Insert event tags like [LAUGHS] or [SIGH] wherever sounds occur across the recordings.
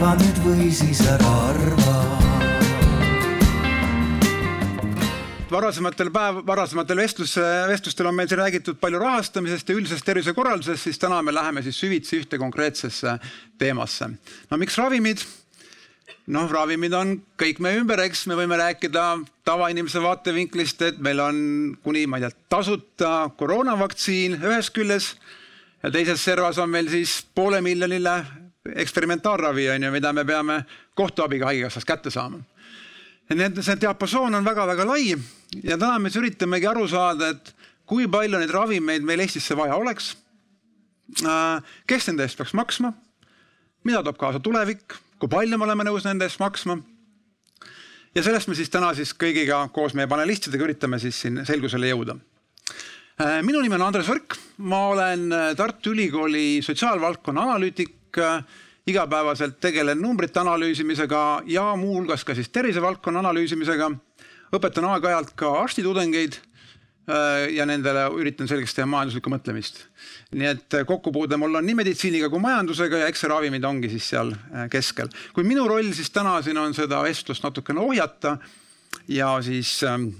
arva nüüd või siis ära arva varasematel päev, varasematel vestlus, vestlustel on meil siin räägitud palju rahastamisest ja üldisest tervisekorraldusest, siis täna me läheme siis süvitsi ühte konkreetsesse teemasse. no miks ravimid? noh, ravimid on kõik meie ümber, eks me võime rääkida tavainimese vaatevinklist, et meil on kuni, ma ei tea, tasuta koroonavaktsiin ühest küljest ja teises servas on meil siis poolemiljoniline eksperimentaalravi on ju, mida me peame kohtuabiga haigekassast kätte saama. Need, see diapasoon on väga-väga lai ja täna me siis üritamegi aru saada, et kui palju neid ravimeid meil Eestisse vaja oleks. Äh, kes nende eest peaks maksma? mida toob kaasa tulevik, kui palju me oleme nõus nende eest maksma? ja sellest me siis täna siis kõigiga koos meie panelistidega üritame siis siin selgusele jõuda. Äh, minu nimi on Andres Võrk, ma olen äh, Tartu Ülikooli sotsiaalvaldkonna analüütik igapäevaselt tegelen numbrite analüüsimisega ja muuhulgas ka siis tervisevaldkonna analüüsimisega õpetan aeg-ajalt ka arstitudengeid äh, ja nendele üritan selgeks teha majanduslikku mõtlemist. nii et äh, kokkupuude mul on nii meditsiiniga kui majandusega ja eks see ravimid ongi siis seal äh, keskel. kuid minu roll siis täna siin on seda vestlust natukene ohjata ja siis ähm,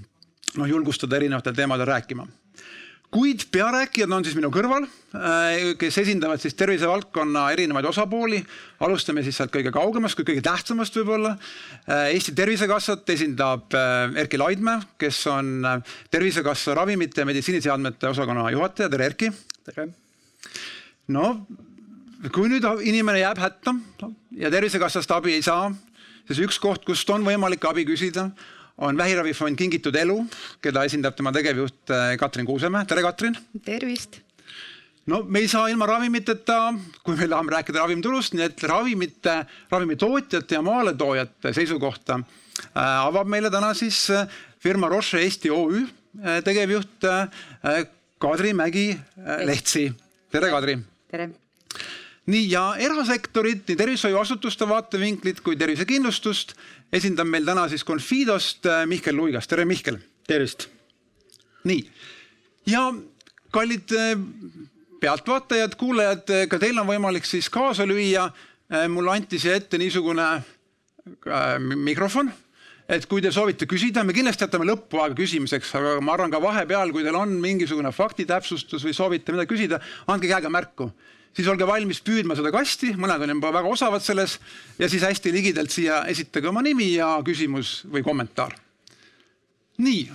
noh, julgustada erinevatel teemadel rääkima kuid pearääkijad on siis minu kõrval, äh, kes esindavad siis tervisevaldkonna erinevaid osapooli. alustame siis sealt kõige kaugemast kui kõige tähtsamast võib-olla. Äh, Eesti Tervisekassat esindab äh, Erki Laidmäe, kes on Tervisekassa ravimite ja meditsiiniseadmete osakonna juhataja. tere, Erki. tere. no kui nüüd inimene jääb hätta ja Tervisekassast abi ei saa, siis üks koht, kust on võimalik abi küsida on Vähiravifond Kingitud Elu, keda esindab tema tegevjuht äh, Katrin Kuusemäe. tere, Katrin. tervist. no me ei saa ilma ravimiteta, kui me tahame rääkida ravimiturust, nii et ravimite, ravimitootjate ja maaletoojate seisukohta äh, avab meile täna siis äh, firma Roche Eesti OÜ tegevjuht Kadri Mägi-Lehtsi. tere, Kadri. tere nii ja erasektorit, nii tervishoiuasutuste vaatevinklit kui tervisekindlustust esindab meil täna siis Confidost äh, Mihkel Luigas, tere Mihkel. tervist. nii ja kallid äh, pealtvaatajad, kuulajad, äh, ka teil on võimalik siis kaasa lüüa. mulle anti siia ette niisugune mikrofon et kui te soovite küsida, me kindlasti jätame lõppu aega küsimiseks, aga ma arvan ka vahepeal, kui teil on mingisugune faktitäpsustus või soovite midagi küsida, andke käega märku siis olge valmis püüdma seda kasti, mõned on juba väga osavad selles ja siis hästi ligidalt siia esitage oma nimi ja küsimus või kommentaar. nii,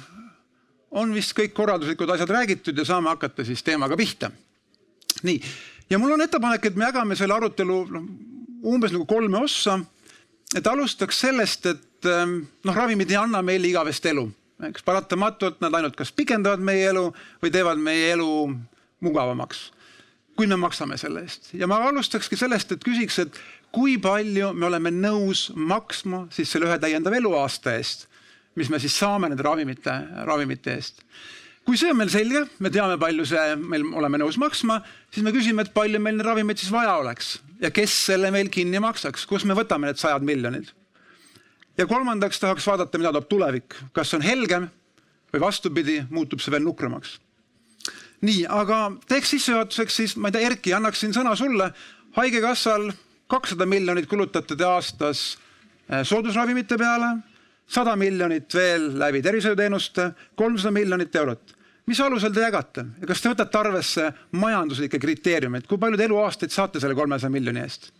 on vist kõik korralduslikud asjad räägitud ja saame hakata siis teemaga pihta. nii, ja mul on ettepanek, et me jagame selle arutelu noh, umbes nagu kolme ossa. et alustaks sellest, et ehm, noh, ravimid ei anna meile igavest elu, eks paratamatult nad ainult kas pikendavad meie elu või teevad meie elu mugavamaks kui me maksame selle eest ja ma alustakski sellest, et küsiks, et kui palju me oleme nõus maksma siis selle ühe täiendava eluaasta eest, mis me siis saame nende ravimite, ravimite eest. kui see on meil selge, me teame, palju see meil oleme nõus maksma, siis me küsime, et palju meil neid ravimeid siis vaja oleks ja kes selle meil kinni maksaks, kust me võtame need sajad miljonid. ja kolmandaks tahaks vaadata, mida toob tulevik, kas on helgem või vastupidi, muutub see veel nukramaks nii, aga teeks sissejuhatuseks siis, ma ei tea, Erki, annaksin sõna sulle. haigekassal kakssada miljonit kulutate te aastas eh, soodusravimite peale, sada miljonit veel läbi tervishoiuteenuste, kolmsada miljonit eurot. mis alusel te jagate ja kas te võtate arvesse majanduslikke kriteeriumeid, kui palju te eluaastaid saate selle kolmesaja miljoni eest?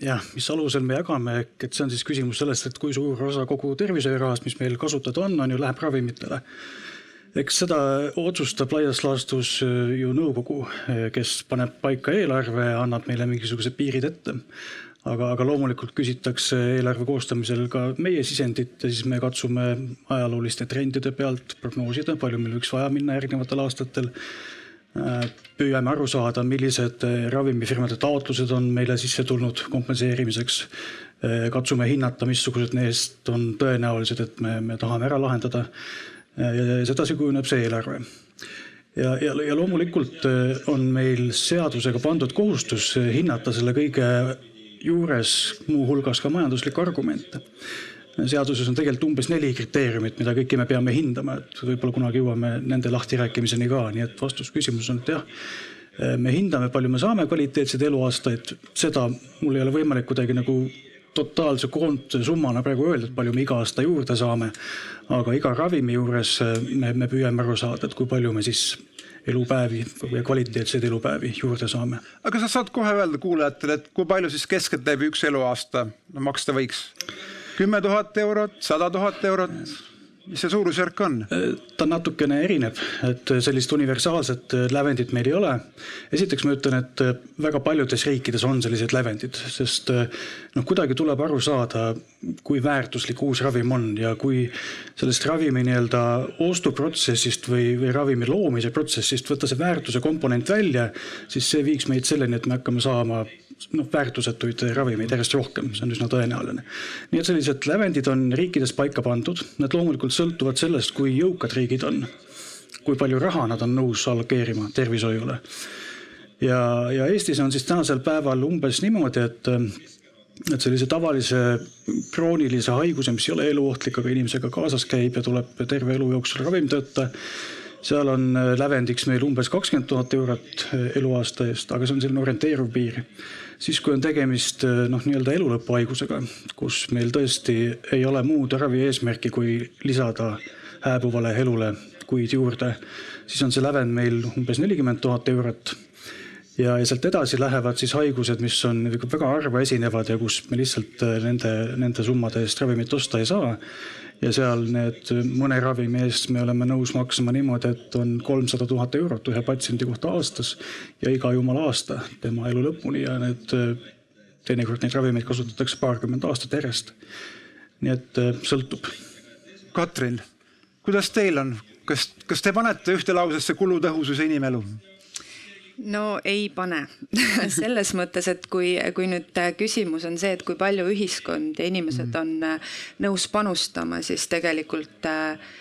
jah, mis alusel me jagame, et see on siis küsimus sellest, et kui suur osa kogu tervishoiurahast, mis meil kasutada on, on ju, läheb ravimitele eks seda otsustab laias laastus äh, ju nõukogu, äh, kes paneb paika eelarve annab meile mingisugused piirid ette. aga, aga loomulikult küsitakse eelarve koostamisel ka meie sisendit ja siis me katsume ajalooliste trendide pealt prognoosida, palju meil võiks vaja minna järgnevatel aastatel äh, püüame aru saada, millised ravimifirmade taotlused on meile sisse tulnud kompenseerimiseks. katsume hinnata, missugused neist on tõenäolised, et me, me tahame ära lahendada ja sedasi kujuneb see eelarve. Ja, ja, ja loomulikult äh, on meil seadusega pandud kohustus hinnata selle kõige juures muuhulgas ka majanduslikke argumente. seaduses on tegelikult umbes neli kriteeriumit, mida kõiki me peame hindama, et võib-olla kunagi jõuame nende lahtirääkimiseni ka, nii et vastus küsimusele on, et jah me hindame, palju me saame kvaliteetseid eluaastaid, seda mul ei ole võimalik kuidagi nagu totaalse koondsummana praegu öelda, et palju me iga aasta juurde saame. aga iga ravimi juures me, me püüame aru saada, et kui palju me siis elupäevi või kvaliteetseid elupäevi juurde saame. aga sa saad kohe öelda kuulajatele, et kui palju siis keskeltläbi üks eluaasta maksta võiks? kümme tuhat eurot, sada tuhat eurot? Mis see suurusjärk on? ta natukene erineb, et sellist universaalset lävendit meil ei ole. esiteks ma ütlen, et väga paljudes riikides on sellised lävendid, sest noh, kuidagi tuleb aru saada, kui väärtuslik uus ravim on ja kui sellest ravimi nii-öelda ostuprotsessist või, või ravimi loomise protsessist võtta see väärtuse komponent välja, siis see viiks meid selleni, et me hakkame saama noh, väärtusetuid ravimeid järjest rohkem, see on üsna tõenäoline. nii et sellised lävendid on riikides paika pandud, need loomulikult sõltuvad sellest, kui jõukad riigid on, kui palju raha nad on nõus allokeerima tervishoiule. ja, ja Eestis on siis tänasel päeval umbes niimoodi, et et sellise tavalise kroonilise haiguse, mis ei ole eluohtlik, aga inimesega kaasas käib ja tuleb terve elu jooksul ravimit võtta seal on lävendiks meil umbes kakskümmend tuhat eurot eluaasta eest, aga see on selline orienteeruv piir. Siis, kui on tegemist eh, noh, nii-öelda elulõpuhaigusega, kus meil tõesti ei ole muud ravi eesmärki, kui lisada hääbuvale elule kuid juurde, siis on see lävend meil umbes nelikümmend tuhat eurot. Ja, ja sealt edasi lähevad siis haigused, mis on väga harva esinevad ja kus me lihtsalt nende, nende summade eest ravimit osta ei saa ja seal need mõne ravimi eest me oleme nõus maksma niimoodi, et on kolmsada tuhat eurot ühe patsiendi kohta aastas ja iga jumala aasta tema elu lõpuni ja need teinekord neid ravimeid kasutatakse paarkümmend aastat järjest. nii et äh, sõltub. Katrin, kuidas teil on, kas, kas te panete ühte lausesse kulutõhusus ja inimelu? No ei pane [LAUGHS] selles mõttes, et kui, kui nüüd küsimus on see, et kui palju ühiskond ja inimesed mhm. on äh, nõus panustama, siis tegelikult äh,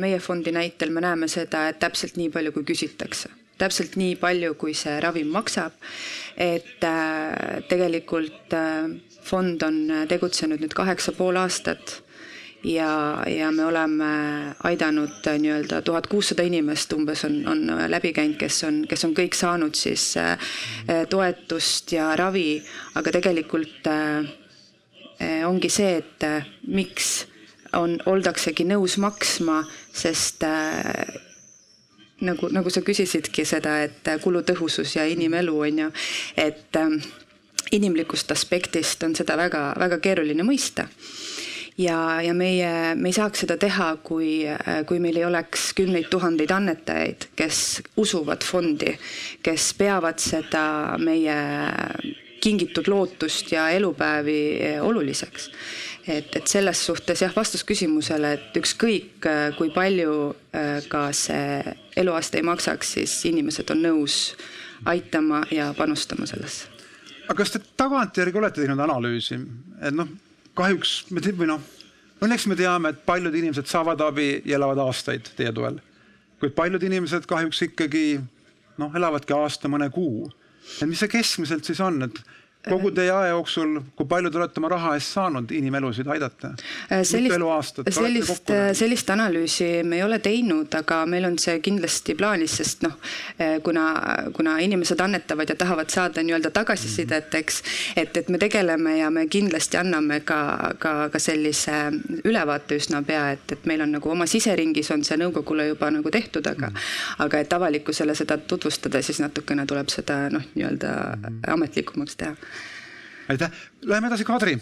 meie fondi näitel me näeme seda, et täpselt nii palju, kui küsitakse täpselt nii palju, kui see ravim maksab. et äh, tegelikult fond on tegutsenud nüüd kaheksa pool aastat ja, ja me oleme aidanud äh, nii-öelda tuhat kuussada inimest umbes on, on läbi käinud, kes on, kes on kõik saanud siis äh, toetust ja ravi, aga tegelikult äh, ongi see, et miks on, oldaksegi nõus maksma, sest nagu, nagu sa küsisidki seda, et kulutõhusus ja inimelu on ju, et inimlikust aspektist on seda väga-väga keeruline mõista ja, ja meie, me ei saaks seda teha, kui, kui meil ei oleks kümneid tuhandeid annetajaid, kes usuvad fondi, kes peavad seda meie kingitud lootust ja elupäevi oluliseks. et, et selles suhtes jah, vastus küsimusele, et ükskõik kui palju ka see eluaste ei maksaks, siis inimesed on nõus aitama ja panustama sellesse. aga kas te tagantjärgi olete teinud analüüsi, et noh, kahjuks me või noh, õnneks me teame, et paljud inimesed saavad abi ja elavad aastaid teie toel. kuid paljud inimesed kahjuks ikkagi noh, elavadki aasta, mõne kuu. et mis see keskmiselt siis on, et kogu teie aja jooksul, kui palju te olete oma raha eest saanud inimelusid aidata? Äh, sellist, sellist, sellist analüüsi me ei ole teinud, aga meil on see kindlasti plaanis, sest noh, äh, kuna, kuna inimesed annetavad ja tahavad saada nii-öelda tagasisidet, mhm. eks, et, et me tegeleme ja me kindlasti anname ka, ka, ka sellise ülevaate üsna pea, et, et meil on nagu oma siseringis on see nõukogule juba nagu tehtud, aga mm. aga et avalikkusele seda tutvustada, siis natukene tuleb seda noh, nii-öelda mm. ametlikumaks teha aitäh, läheme edasi, Kadri.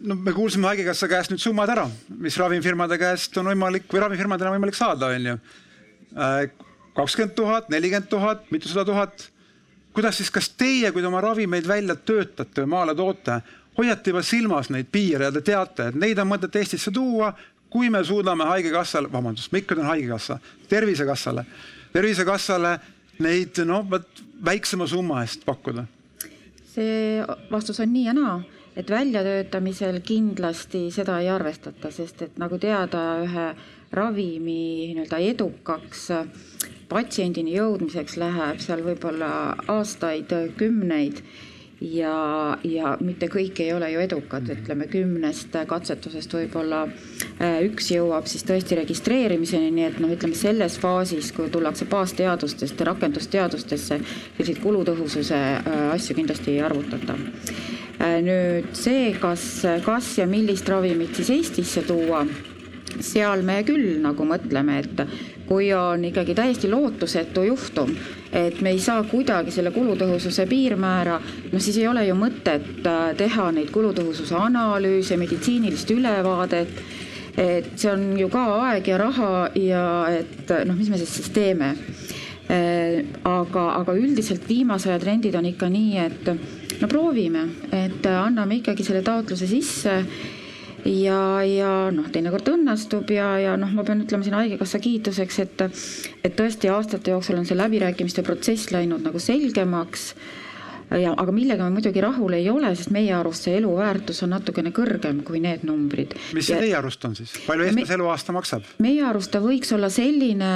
no me kuulsime Haigekassa käest nüüd summad ära, mis ravimifirmade käest on võimalik või ravimifirmadel on võimalik saada, on ju. Äh, kakskümmend tuhat, nelikümmend tuhat, mitusada tuhat. kuidas siis, kas teie, kui te oma ravimeid välja töötate või maale toote, hoiate juba silmas neid piire ja te teate, et neid on mõtet Eestisse tuua, kui me suudame Haigekassale, vabandust, ma ikka ütlen Haigekassa, Tervisekassale, Tervisekassale neid noh, vot väiksema summa eest pakkuda see vastus on nii ja naa, et väljatöötamisel kindlasti seda ei arvestata, sest et nagu teada, ühe ravimi nii-öelda edukaks patsiendini jõudmiseks läheb seal võib-olla aastaid, kümneid ja, ja mitte kõik ei ole ju edukad, ütleme kümnest katsetusest võib-olla äh, üks jõuab siis tõesti registreerimiseni, nii et noh, ütleme selles faasis, kui tullakse baasteadustest rakendusteadustesse, selliseid kulutõhususe äh, asju kindlasti ei arvutata. Äh, nüüd see, kas, kas ja millist ravimit siis Eestisse tuua seal me küll nagu mõtleme, et kui on ikkagi täiesti lootusetu juhtum, et me ei saa kuidagi selle kulutõhususe piirmäära, no siis ei ole ju mõtet äh, teha neid kulutõhususe analüüse, meditsiinilist ülevaadet. et see on ju ka aeg ja raha ja et noh, mis me siis siis teeme. Äh, aga, aga üldiselt viimase aja trendid on ikka nii, et no proovime, et anname ikkagi selle taotluse sisse ja, ja noh, teinekord õnnestub ja, ja noh, ma pean ütlema siin Haigekassa kiituseks, et, et tõesti aastate jooksul on see läbirääkimiste protsess läinud nagu selgemaks ja aga millega me muidugi rahul ei ole, sest meie arust see eluväärtus on natukene kõrgem kui need numbrid. mis see teie arust on siis, palju eestlase eluaasta maksab? meie arust ta võiks olla selline,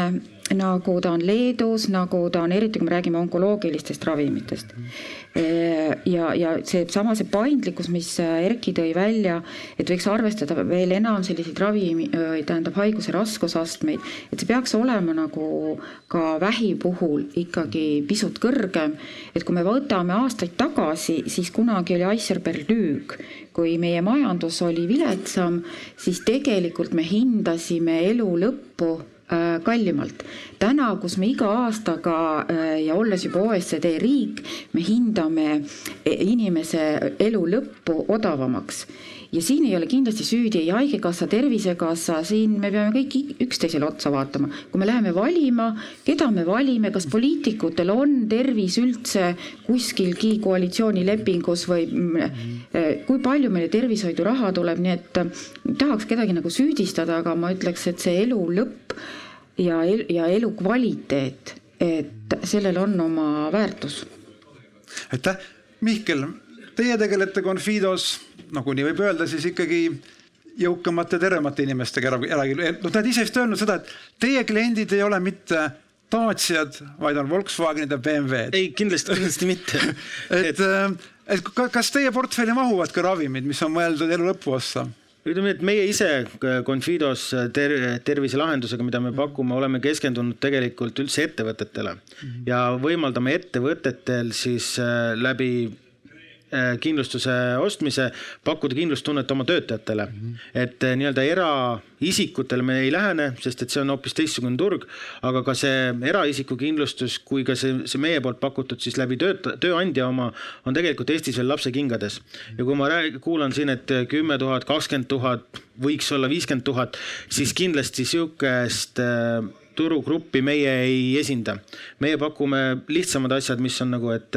nagu ta on Leedus, nagu ta on, eriti kui me räägime onkoloogilistest ravimitest mm. -hmm ja, ja seesama, see paindlikkus, mis äh, Erki tõi välja, et võiks arvestada veel enam selliseid ravimi, tähendab haiguse raskusastmeid, et see peaks olema nagu ka vähi puhul ikkagi pisut kõrgem. et kui me võtame aastaid tagasi, siis kunagi oli Eicher-Berlüg, kui meie majandus oli viletsam, siis tegelikult me hindasime elu lõppu Äh, kallimalt. täna, kus me iga aastaga äh, ja olles juba OECD riik, me hindame e, inimese elu lõppu odavamaks ja siin ei ole kindlasti süüdi ei Haigekassa, Tervisekassa, siin me peame kõik üksteisele otsa vaatama. kui me läheme valima, keda me valime, kas poliitikutel on tervis üldse kuskilgi koalitsioonilepingus või äh, kui palju meile tervishoidu raha tuleb, nii et tahaks kedagi nagu süüdistada, aga ma ütleks, et see elu lõpp ja, ja elukvaliteet, et sellel on oma väärtus. aitäh, Mihkel, teie tegelete Confidos, nagu nii võib öelda, siis ikkagi jõukamate, tervemate inimestega ära, ära, noh, olete ise vist öelnud seda, et teie kliendid ei ole mitte Daciad, vaid on Volkswagenid ja BMW-d. ei, kindlasti, kindlasti mitte. [LAUGHS] Et, et, et kas teie portfelli mahuvad ka ravimid, mis on mõeldud elu lõpuossa? ütleme, et meie ise Confidos ter terviselahendusega, mida me pakume, oleme keskendunud tegelikult üldse ettevõtetele. Ja võimaldame ettevõtetel siis äh, läbi Äh, kindlustuse ostmise, pakkuda kindlustunnet oma töötajatele mm. -hmm. et äh, nii-öelda eraisikutele me ei lähene, sest et see on hoopis teistsugune turg, aga ka see eraisiku kindlustus kui ka see, see meie poolt pakutud siis läbi tööta-, tööandja oma on tegelikult Eestis veel lapsekingades. ja kui ma rääg-, kuulan siin, et kümme tuhat, kakskümmend tuhat, võiks olla viiskümmend tuhat, siis kindlasti sihukest äh, turugruppi meie ei esinda. meie pakume lihtsamad asjad, mis on nagu, et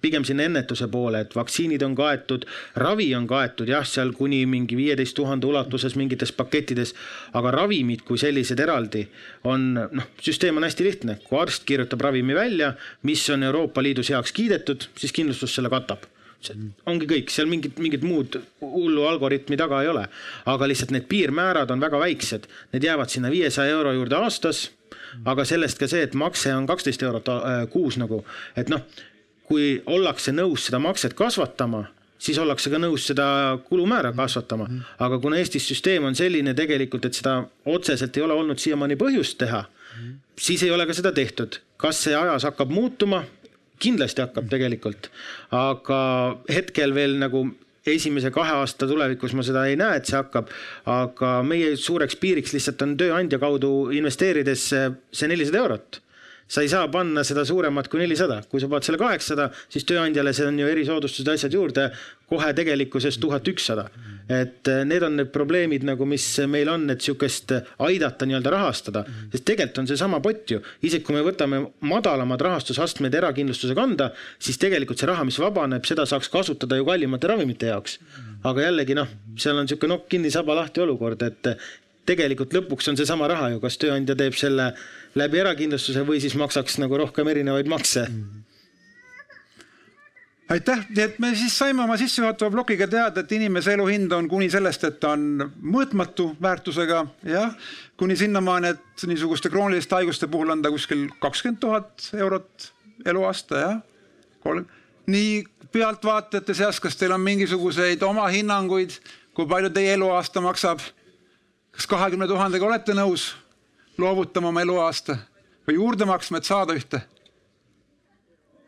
pigem sinna ennetuse poole, et vaktsiinid on kaetud, ravi on kaetud jah, seal kuni mingi viieteist tuhande ulatuses mingites pakettides, aga ravimid kui sellised eraldi on noh, süsteem on hästi lihtne, kui arst kirjutab ravimi välja, mis on Euroopa Liidus heaks kiidetud, siis kindlustus selle katab see ongi kõik, seal mingit, mingit muud hullu algoritmi taga ei ole. aga lihtsalt need piirmäärad on väga väiksed, need jäävad sinna viiesaja euro juurde aastas. aga sellest ka see, et makse on kaksteist eurot äh, kuus nagu, et noh kui ollakse nõus seda makset kasvatama, siis ollakse ka nõus seda kulumäära kasvatama. aga kuna Eestis süsteem on selline tegelikult, et seda otseselt ei ole olnud siiamaani põhjust teha, siis ei ole ka seda tehtud. kas see ajas hakkab muutuma? kindlasti hakkab tegelikult, aga hetkel veel nagu esimese kahe aasta tulevikus ma seda ei näe, et see hakkab, aga meie suureks piiriks lihtsalt on tööandja kaudu investeerides see nelisada eurot sa ei saa panna seda suuremat kui nelisada, kui sa paned selle kaheksasada, siis tööandjale see on ju erisoodustused, asjad juurde, kohe tegelikkuses tuhat ükssada. et eh, need on need probleemid nagu, mis meil on, et sihukest aidata nii-öelda rahastada, sest tegelikult on seesama pott ju, isegi kui me võtame madalamad rahastusastmed erakindlustuse kanda, siis tegelikult see raha, mis vabaneb, seda saaks kasutada ju kallimate ravimite jaoks. aga jällegi noh, seal on sihuke nokk kinni, saba lahti olukord, et tegelikult lõpuks on seesama raha ju, kas tööandja teeb selle läbi erakindlustuse või siis maksaks nagu rohkem erinevaid makse. Mm aitäh, nii et me siis saime oma sissejuhatava plokiga teada, et inimese elu hind on kuni sellest, et ta on mõõtmatu väärtusega, jah, kuni sinnamaani, et niisuguste krooniliste haiguste puhul on ta kuskil kakskümmend tuhat eurot eluaasta, jah, kolm. Nii pealtvaatajate seas, kas teil on mingisuguseid oma hinnanguid, kui palju teie eluaasta maksab? kas kahekümne tuhandega olete nõus loovutama oma eluaasta või juurde maksma, et saada ühte?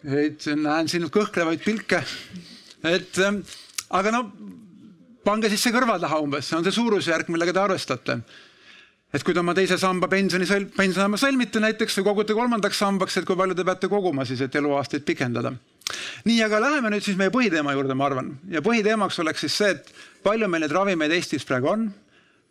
et näen siin kõhklevaid pilke, et ähm, aga no pange siis see kõrva taha umbes, see on see suurusjärk, millega te arvestate. et kui te oma teise samba pensioni, pensionisamba sõlmite näiteks või kogute kolmandaks sambaks, et kui palju te peate koguma siis, et eluaastaid pikendada. nii, aga läheme nüüd siis meie põhiteema juurde, ma arvan, ja põhiteemaks oleks siis see, et palju meil neid ravimeid Eestis praegu on,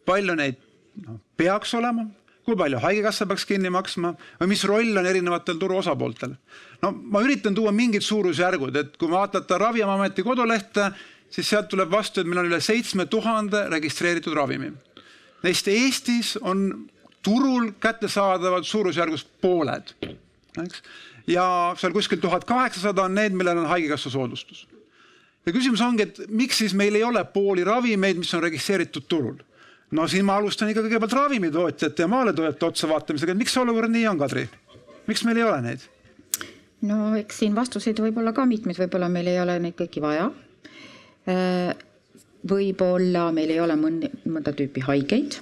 palju neid no, peaks olema kui palju Haigekassa peaks kinni maksma või mis roll on erinevatel turu osapooltel. no ma üritan tuua mingid suurusjärgud, et kui vaadata Ravimiameti kodulehte, siis sealt tuleb vastu, et meil on üle seitsme tuhande registreeritud ravimi. Neist Eestis on turul kättesaadavad suurusjärgus pooled, eks. ja seal kuskil tuhat kaheksasada on need, millel on Haigekassa soodustus. ja küsimus ongi, et miks siis meil ei ole pooli ravimeid, mis on registreeritud turul no siin ma alustan ikka kõigepealt ravimitootjate ja maaletoojate otsa vaatamisega, et miks see olukord nii on, Kadri? miks meil ei ole neid? no eks siin vastuseid võib olla ka mitmeid, võib-olla meil ei ole neid kõiki vaja. Äh, võib-olla meil ei ole mõnd-, mõnda tüüpi haigeid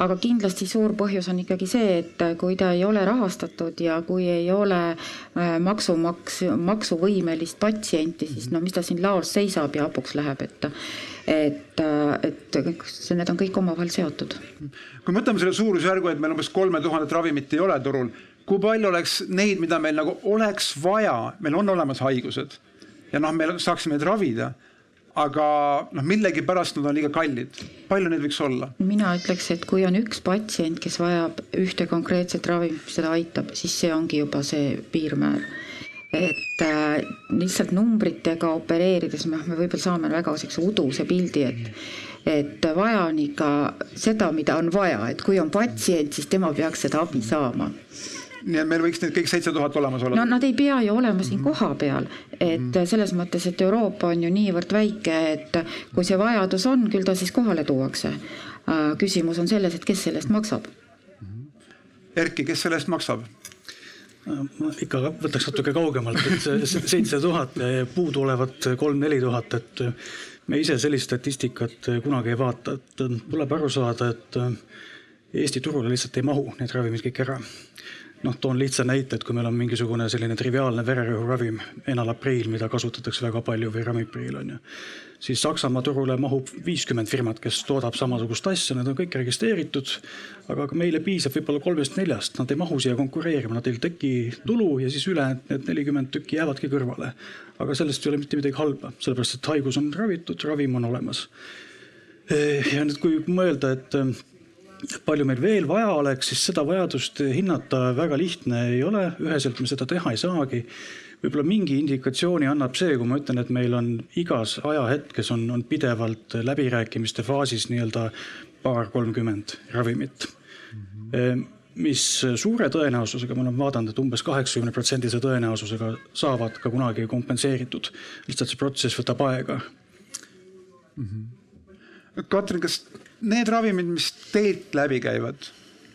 aga kindlasti suur põhjus on ikkagi see, et kui ta ei ole rahastatud ja kui ei ole äh, maksumaks, maksuvõimelist patsienti, siis no mis ta siin laos seisab ja hapuks läheb, et et, et see, need on kõik omavahel seotud. kui me võtame selle suurusjärgu, et meil umbes kolme tuhandet ravimit ei ole turul, kui palju oleks neid, mida meil nagu oleks vaja, meil on olemas haigused ja noh, me saaksime neid ravida aga noh, millegipärast nad on liiga kallid. palju neid võiks olla? mina ütleks, et kui on üks patsient, kes vajab ühte konkreetset ravimit, mis teda aitab, siis see ongi juba see piirmäär. Et äh, lihtsalt numbritega opereerides noh, me võib-olla saame väga siukse uduse pildi, et et vaja on ikka seda, mida on vaja, et kui on patsient, siis tema peaks seda abi saama nii et meil võiks need kõik seitse tuhat olemas olla? no nad ei pea ju olema siin kohapeal, et mhm. selles mõttes, et Euroopa on ju niivõrd väike, et kui see vajadus on, küll ta siis kohale tuuakse. Äh, küsimus on selles, et kes selle eest maksab. Erki, kes selle eest maksab? Ma ikka võtaks natuke kaugemalt, et [LAUGHS] seitse tuhat, puuduolevat kolm-neli tuhat, et me ise sellist statistikat kunagi ei vaata, et tuleb aru saada, et Eesti turule lihtsalt ei mahu need ravimid kõik ära. Noh, toon lihtsa näite, et kui meil on mingisugune selline triviaalne vererõhuravim, enalapriil, mida kasutatakse väga palju või ramipriil on ju, siis Saksamaa turule mahub viiskümmend firmat, kes toodab samasugust asja, need on kõik registreeritud. aga meile piisab võib-olla kolmest-neljast, nad ei mahu siia konkureerima, nad ei teki tulu ja siis ülejäänud need nelikümmend tükki jäävadki kõrvale. aga sellest ei ole mitte midagi halba, sellepärast et haigus on ravitud, ravim on olemas. ja nüüd, kui mõelda, et palju meil veel vaja oleks, siis seda vajadust hinnata väga lihtne ei ole, üheselt me seda teha ei saagi. Võib-olla mingi indikatsiooni annab see, kui ma ütlen, et meil on igas ajahetkes on, on pidevalt läbirääkimiste faasis nii-öelda paar-kolmkümmend ravimit mm. -hmm mis suure tõenäosusega, ma olen vaadanud, et umbes kaheksakümne protsendise tõenäosusega saavad ka kunagi kompenseeritud. lihtsalt see protsess võtab aega mm. -hmm. Katrin, kas need ravimid, mis teilt läbi käivad,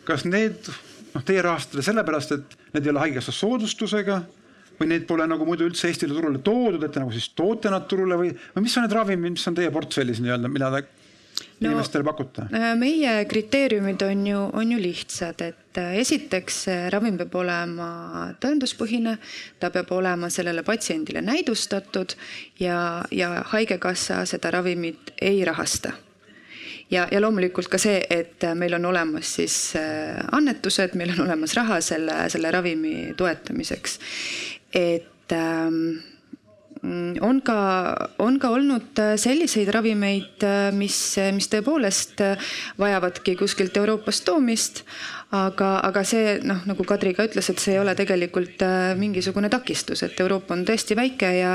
kas need noh, teie rahastate sellepärast, et need ei ole haigekassa soodustusega või neid pole nagu muidu üldse Eestile turule toodud, et te nagu siis toote nad turule või, või mis on need ravimid, mis on teie portfellis nii-öelda, mida te no, inimestele pakute? Äh, meie kriteeriumid on ju, on ju lihtsad, et äh, esiteks ravim peab olema tõenduspõhine, ta peab olema sellele patsiendile näidustatud ja, ja haigekassa seda ravimit ei rahasta ja, ja loomulikult ka see, et meil on olemas siis äh, annetused, meil on olemas raha selle, selle ravimi toetamiseks. Et ähm, on ka, on ka olnud selliseid ravimeid, äh, mis, mis tõepoolest vajavadki kuskilt Euroopast toomist aga, aga see noh, nagu Kadri ka ütles, et see ei ole tegelikult äh, mingisugune takistus, et Euroopa on tõesti väike ja,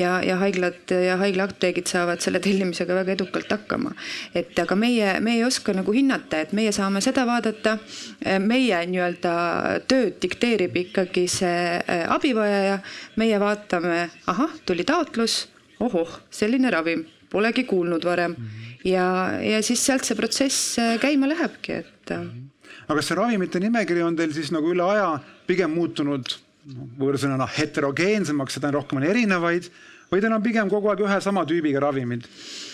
ja, ja haiglad ja haiglaapteegid saavad selle tellimisega väga edukalt hakkama. et aga meie, me ei oska nagu hinnata, et meie saame seda vaadata, äh, meie nii-öelda tööd dikteerib ikkagi see äh, abivajaja, meie vaatame, ahah, tuli taotlus, ohoh, selline ravim, polegi kuulnud varem -hmm. ja, ja siis sealt see protsess käima lähebki, et mm. -hmm aga kas see ravimite nimekiri on teil siis nagu üle aja pigem muutunud no, võõrsõnana heterogeensemaks, seda on rohkem on erinevaid või teil on pigem kogu aeg ühe sama tüübiga ravimid,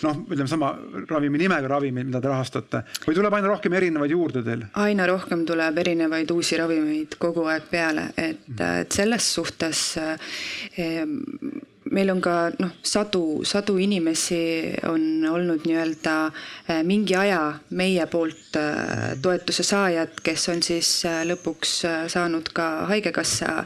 noh, ütleme sama ravimi nimega ravimid, mida te rahastate. Või tuleb aina rohkem erinevaid juurde teil? aina rohkem tuleb erinevaid uusi ravimeid kogu aeg peale, et, et selles suhtes eh, meil on ka noh, sadu, sadu inimesi on olnud nii-öelda eh, mingi aja meie poolt eh, toetuse saajad, kes on siis eh, lõpuks saanud ka Haigekassa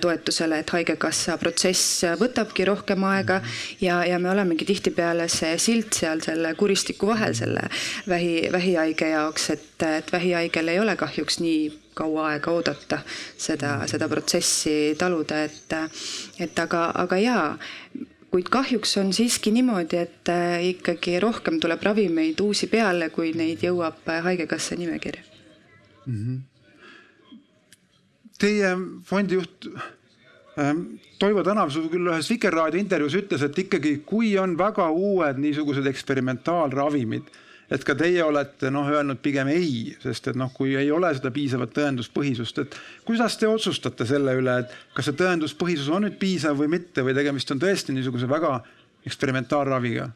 toetusele, et Haigekassa protsess võtabki rohkem aega ja, ja me olemegi tihtipeale see silt seal selle kuristiku vahel selle vähi, vähihaige jaoks, et, et vähihaigel ei ole kahjuks nii kaua aega oodata seda, seda protsessi taluda, et, et aga, aga jaa, kuid kahjuks on siiski niimoodi, et äh, ikkagi rohkem tuleb ravimeid uusi peale, kui neid jõuab äh, Haigekassa nimekirja mm. -hmm. Teie fondi juht ähm, Toivo Tänav küll ühes Vikerraadio intervjuus ütles, et ikkagi, kui on väga uued niisugused eksperimentaalravimid et ka teie olete noh, öelnud pigem ei, sest et noh, kui ei ole seda piisavat tõenduspõhisust, et kuidas te otsustate selle üle, et kas see tõenduspõhisus on nüüd piisav või mitte või tegemist on tõesti niisuguse väga eksperimentaalraviga?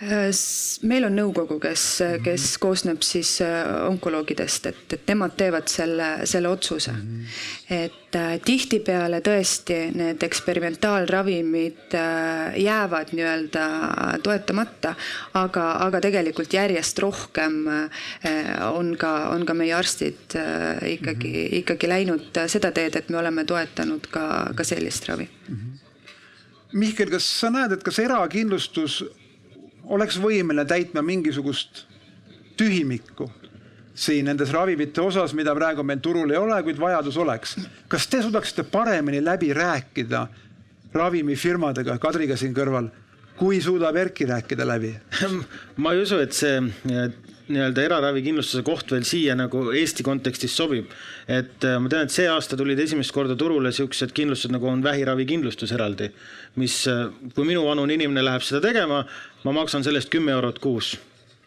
Äh, meil on nõukogu, kes, kes koosneb siis äh, onkoloogidest, et, et nemad teevad selle, selle otsuse. -hmm. et äh, tihtipeale tõesti need eksperimentaalravimid jäävad nii-öelda toetamata, aga, aga tegelikult järjest rohkem on ka, on ka meie arstid ikkagi -hmm. ikkagi läinud seda teed, et me oleme toetanud ka, ka sellist ravi. Mihkel, kas sa näed, et kas erakindlustus oleks võimeline täitma mingisugust tühimikku siin nendes ravimite osas, mida praegu meil turul ei ole, kuid vajadus oleks. kas te suudaksite paremini läbi rääkida ravimifirmadega, Kadriga siin kõrval, kui suudab Erki rääkida läbi? [LAUGHS] ma ei usu, et see nii-öelda eraravikindlustuse koht veel siia nagu Eesti kontekstis sobib. et äh, ma tean, et see aasta tulid esimest korda turule siuksed kindlustused nagu on vähiravikindlustus eraldi, mis, äh, kui minuvanune inimene läheb seda tegema, ma maksan selle eest kümme eurot kuus.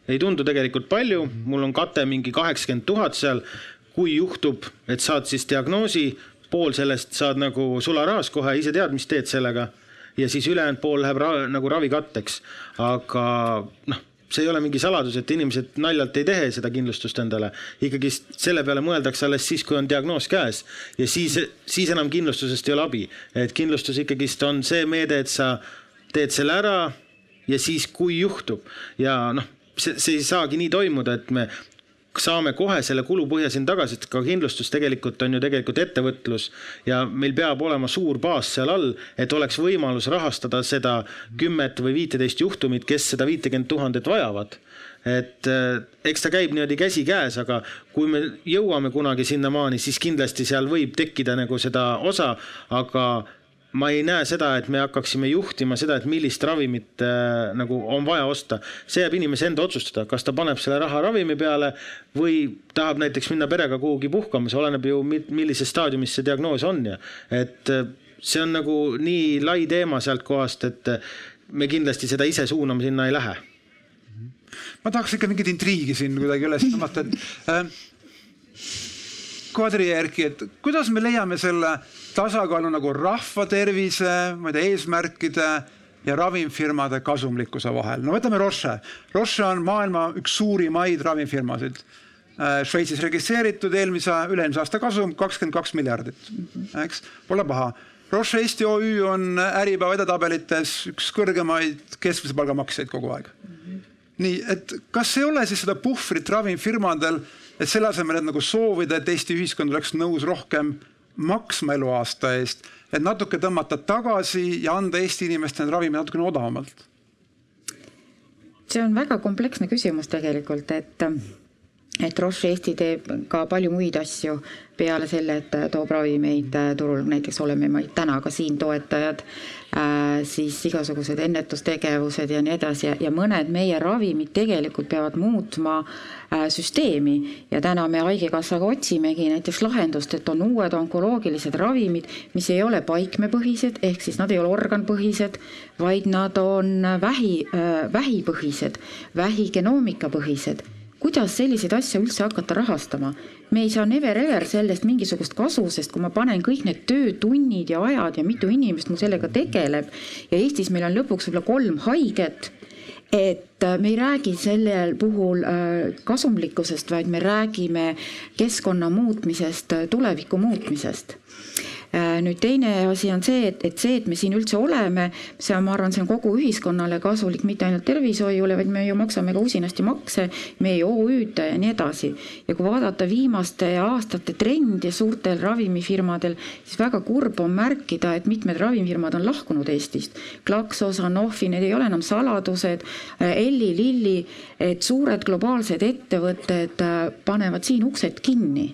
ei tundu tegelikult palju, mul on kate mingi kaheksakümmend tuhat seal. kui juhtub, et saad siis diagnoosi, pool sellest saad nagu sularahas kohe, ise tead, mis teed sellega ja siis ülejäänud pool läheb ra nagu ravikatteks, aga noh see ei ole mingi saladus, et inimesed naljalt ei tee seda kindlustust endale. ikkagist selle peale mõeldakse alles siis, kui on diagnoos käes ja siis, siis enam kindlustusest ei ole abi. et kindlustus ikkagist on see meede, et sa teed selle ära ja siis, kui juhtub ja noh, see, see ei saagi nii toimuda, et me saame kohe selle kulupõhja siin tagasi, et ka kindlustus tegelikult on ju tegelikult ettevõtlus ja meil peab olema suur baas seal all, et oleks võimalus rahastada seda kümmet või viiteist juhtumit, kes seda viitekümmet tuhandet vajavad. Et eh, eks ta käib niimoodi käsikäes, aga kui me jõuame kunagi sinnamaani, siis kindlasti seal võib tekkida nagu seda osa, aga ma ei näe seda, et me hakkaksime juhtima seda, et millist ravimit äh, nagu on vaja osta. see jääb inimese enda otsustada, kas ta paneb selle raha ravimi peale või tahab näiteks minna perega kuhugi puhkama, see oleneb ju, millises staadiumis see diagnoos on ja et äh, see on nagu nii lai teema sealt kohast, et äh, me kindlasti seda ise suunama sinna ei lähe. ma tahaks ikka mingit intriigi siin kuidagi üles tõmmata, et äh, kvadri järgi, et kuidas me leiame selle tasakaalu nagu rahva tervise, ma ei tea, eesmärkide ja ravimfirmade kasumlikkuse vahel. no võtame Roche. Roche on maailma üks suurimaid ravimfirmasid. Äh, Šveitsis registreeritud eelmise, üle-eelmise aasta kasum kakskümmend kaks miljardit, eks, pole paha. Roche Eesti OÜ on Äripäeva edetabelites üks kõrgemaid keskmise palga maksjaid kogu aeg. nii, et kas ei ole siis seda puhvrit ravimfirmadel, et selle asemel, et nagu soovida, et Eesti ühiskond oleks nõus rohkem maksma eluaasta eest, et natuke tõmmata tagasi ja anda Eesti inimestele ravimid natukene odavamalt? see on väga kompleksne küsimus tegelikult, et et Roche Eesti teeb ka palju muid asju peale selle, et toob ravimeid turul, näiteks oleme me täna ka siin toetajad Äh, siis igasugused ennetustegevused ja nii edasi. Ja, ja mõned meie ravimid tegelikult peavad muutma äh, süsteemi. Ja täna me Haigekassaga otsimegi näiteks lahendust, et on uued onkoloogilised ravimid, mis ei ole paikmepõhised, ehk siis nad ei ole organpõhised, vaid nad on vähi, äh, vähipõhised, vähigenoomikapõhised kuidas selliseid asju üldse hakata rahastama? me ei saa never ever sellest mingisugust kasu, sest kui ma panen kõik need töötunnid ja ajad ja mitu inimest mul sellega tegeleb ja Eestis meil on lõpuks võib-olla kolm haiget et äh, me ei räägi sellel puhul äh, kasumlikkusest, vaid me räägime keskkonna muutmisest, tuleviku muutmisest Äh, nüüd teine asi on see, et, et see, et me siin üldse oleme, see on, ma arvan, see on kogu ühiskonnale kasulik, mitte ainult tervishoiule, vaid me ju maksame ka usinasti makse, meie OÜ-d ja nii edasi. ja kui vaadata viimaste aastate trendi suurtel ravimifirmadel, siis väga kurb on märkida, et mitmed ravimifirmad on lahkunud Eestist. Glaxo, Sanofi, need ei ole enam saladused, äh, Elli, Lilli, et suured globaalsed ettevõtted äh, panevad siin uksed kinni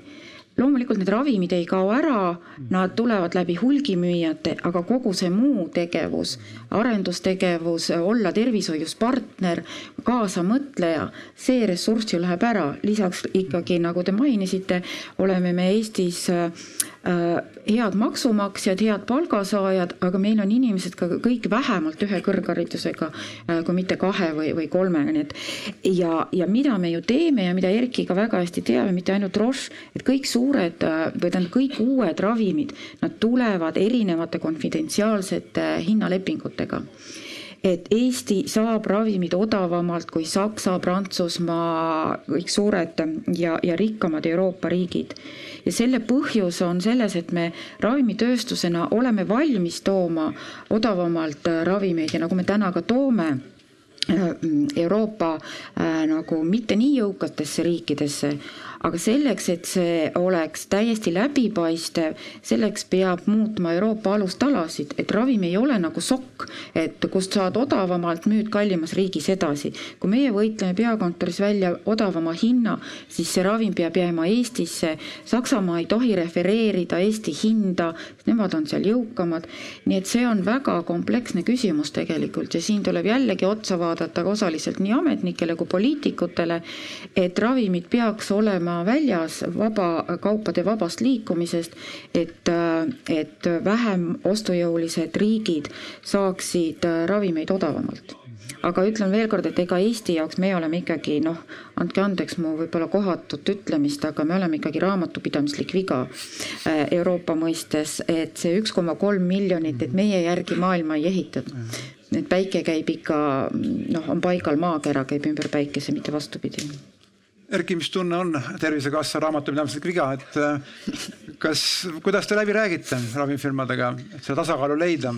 loomulikult need ravimid ei kao ära, nad tulevad läbi hulgimüüjate, aga kogu see muu tegevus, arendustegevus, olla tervishoius partner, kaasamõtleja, see ressurss ju läheb ära. lisaks ikkagi, nagu te mainisite, oleme me Eestis äh, head maksumaksjad, head palgasaajad, aga meil on inimesed ka kõik vähemalt ühe kõrgharidusega, äh, kui mitte kahe või, või kolmega, nii et ja, ja mida me ju teeme ja mida Erki ka väga hästi teab, mitte ainult Roche, et kõik suured suured või tähendab, kõik uued ravimid, nad tulevad erinevate konfidentsiaalsete hinnalepingutega et Eesti saab ravimid odavamalt kui Saksa, Prantsusmaa, kõik suured ja, ja rikkamad Euroopa riigid. ja selle põhjus on selles, et me ravimitööstusena oleme valmis tooma odavamalt ravimeid ja nagu me täna ka toome äh, Euroopa äh, nagu mitte nii jõukatesse riikidesse, aga selleks, et see oleks täiesti läbipaistev, selleks peab muutma Euroopa alustalasid, et ravim ei ole nagu sokk, et kust saad odavamalt, müüd kallimas riigis edasi. kui meie võitleme peakontoris välja odavama hinna, siis see ravim peab jääma Eestisse. Saksamaa ei tohi refereerida Eesti hinda, nemad on seal jõukamad. nii et see on väga kompleksne küsimus tegelikult ja siin tuleb jällegi otsa vaadata osaliselt nii ametnikele kui poliitikutele, et ravimid peaks olema olema väljas vaba, kaupade vabast liikumisest, et, et vähem ostujõulised riigid saaksid ravimeid odavamalt aga ütlen veel kord, et ega Eesti jaoks me oleme ikkagi noh, andke andeks mu võib-olla kohatut ütlemist, aga me oleme ikkagi raamatupidamislik viga äh, Euroopa mõistes, et see üks koma kolm miljonit, et meie järgi maailma ei ehitatud. et päike käib ikka noh, on paigal, maakera käib ümber päikese, mitte vastupidi Erki, mis tunne on Tervisekassa raamatupidamislik viga, et äh, kas, kuidas te läbi räägite ravimifirmadega, et seda tasakaalu leida?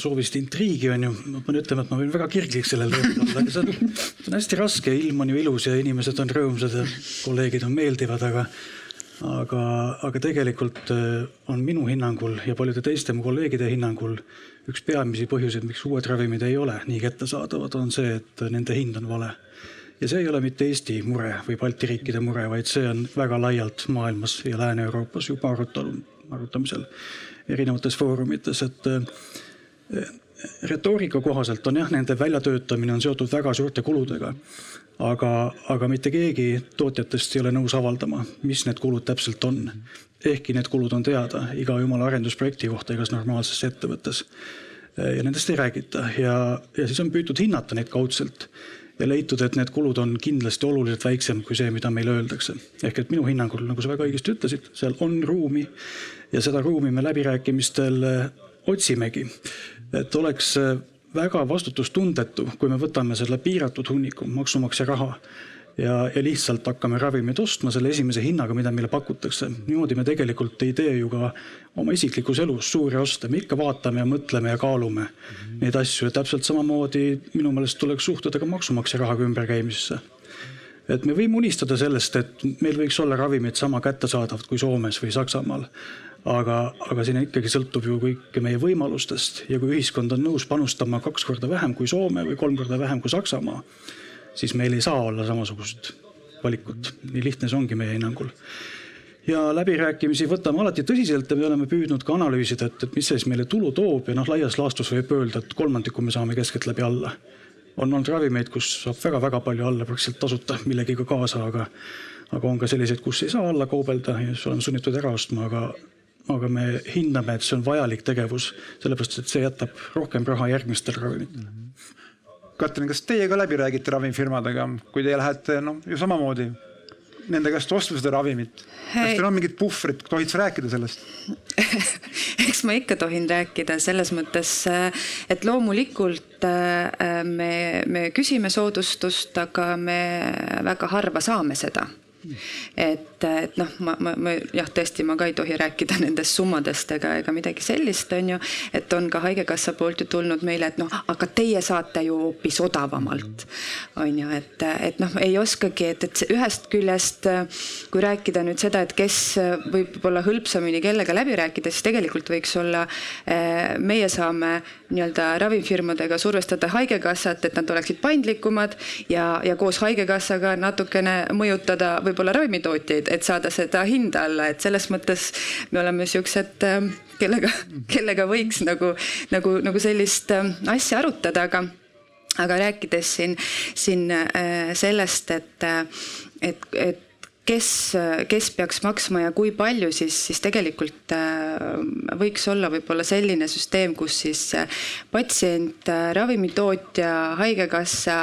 soovist intriigi on ju, ma pean ütlema, et ma võin väga kirglik sellel teemal olla, aga see on, see on hästi raske, ilm on ju ilus ja inimesed on rõõmsad ja kolleegid on meeldivad, aga aga, aga tegelikult äh, on minu hinnangul ja paljude teiste mu kolleegide hinnangul üks peamisi põhjuseid, miks uued ravimid ei ole nii kättesaadavad, on see, et nende hind on vale ja see ei ole mitte Eesti mure või Balti riikide mure, vaid see on väga laialt maailmas ja Lääne-Euroopas juba arutelu, arutamisel erinevates foorumites, et eh, retoorika kohaselt on jah, nende väljatöötamine on seotud väga suurte kuludega. aga, aga mitte keegi tootjatest ei ole nõus avaldama, mis need kulud täpselt on. ehkki need kulud on teada iga jumala arendusprojekti kohta igas normaalses ettevõttes. ja nendest ei räägita ja, ja siis on püütud hinnata neid kaudselt ja leitud, et need kulud on kindlasti oluliselt väiksem kui see, mida meile öeldakse. ehk et minu hinnangul, nagu sa väga õigesti ütlesid, seal on ruumi ja seda ruumi me läbirääkimistel eh, otsimegi. et oleks eh, väga vastutustundetu, kui me võtame selle piiratud hunniku maksumaksja raha ja, ja lihtsalt hakkame ravimeid ostma selle esimese hinnaga, mida meile pakutakse. niimoodi me tegelikult ei tee ju ka oma isiklikus elus suuri oste, me ikka vaatame ja mõtleme ja kaalume mm -hmm. neid asju ja täpselt samamoodi minu meelest tuleks suhtuda ka maksumaksja rahaga ümberkäimisesse. et me võime unistada sellest, et meil võiks olla ravimid sama kättesaadavad kui Soomes või Saksamaal aga, aga siin ikkagi sõltub ju kõik meie võimalustest ja kui ühiskond on nõus panustama kaks korda vähem kui Soome või kolm korda vähem kui Saksamaa, siis meil ei saa olla samasugust valikut. nii lihtne see ongi meie hinnangul. ja läbirääkimisi võtame alati tõsiselt ja me oleme püüdnud ka analüüsida, et, et mis see siis meile tulu toob ja noh, laias laastus võib öelda, et kolmandiku me saame keskeltläbi alla. on olnud ravimeid, kus saab väga-väga palju alla praktiliselt tasuta millegagi kaasa, aga aga on ka selliseid, kus ei saa alla kaubelda ja siis oleme sunnitud ära ostma, aga aga me hindame, et see on vajalik tegevus, sellepärast et see jätab rohkem raha järgmistele ravimitele mm. -hmm Katrin, kas teie ka läbi räägite ravimifirmadega, kui teie lähete, noh ju samamoodi nende käest ostma seda ravimit? kas teil on mingid puhvrid, tohid sa rääkida sellest? [LAUGHS] eks ma ikka tohin rääkida selles mõttes, et loomulikult äh, me, me küsime soodustust, aga me väga harva saame seda et, et noh, ma, ma, ma jah, tõesti, ma ka ei tohi rääkida [LAUGHS] nendest summadest ega, ega midagi sellist, on ju, et on ka Haigekassa poolt ju tulnud meile, et noh, aga teie saate ju hoopis odavamalt, on ju, et, et noh, ei oskagi, et, et ühest küljest kui rääkida nüüd seda, et kes võib võib-olla hõlpsamini kellega läbi rääkida, siis tegelikult võiks olla, eh, meie saame nii-öelda ravimifirmadega survestada Haigekassat, et nad oleksid paindlikumad ja, ja koos Haigekassaga natukene mõjutada võib-olla ravimitootjaid, et saada seda hinda alla, et selles mõttes me oleme siuksed, äh, kellega, kellega võiks nagu, nagu, nagu sellist äh, asja arutada, aga aga rääkides siin, siin äh, sellest, et, et, et kes, kes peaks maksma ja kui palju, siis, siis tegelikult äh, võiks olla võib-olla selline süsteem, kus siis äh, patsient, äh, ravimitootja, haigekassa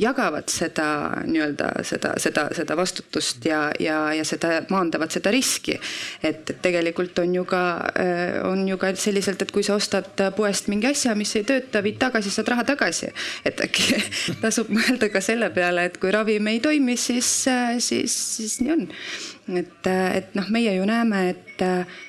jagavad seda nii-öelda seda, seda, seda vastutust ja, ja, ja seda maandavad seda riski. et, tegelikult on ju ka, on ju ka selliselt, et kui sa ostad poest mingi asja, mis ei tööta, viid tagasi, saad raha tagasi. et äkki [LAUGHS] tasub mõelda ka selle peale, et kui ravim ei toimi, siis, siis, siis nii on. et, et noh, meie ju näeme, et äh,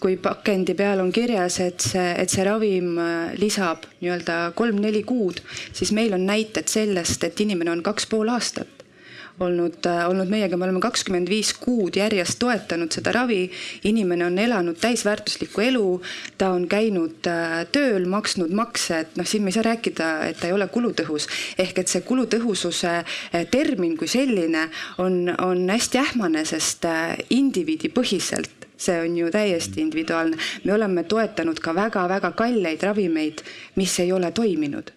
kui pakendi peal on kirjas, et see, et see ravim äh, lisab nii-öelda kolm-neli kuud, siis meil on näited sellest, et inimene on kaks pool aastat olnud, äh, olnud meiega, me oleme kakskümmend viis kuud järjest toetanud seda ravi. inimene on elanud täisväärtuslikku elu, ta on käinud äh, tööl, maksnud makse, et noh, siin me ei saa rääkida, et ta ei ole kulutõhus. ehk et see kulutõhususe äh, termin kui selline on, on hästi ähmane, sest indiviidipõhiselt see on ju täiesti individuaalne. me oleme toetanud ka väga-väga kalleid ravimeid, mis ei ole toiminud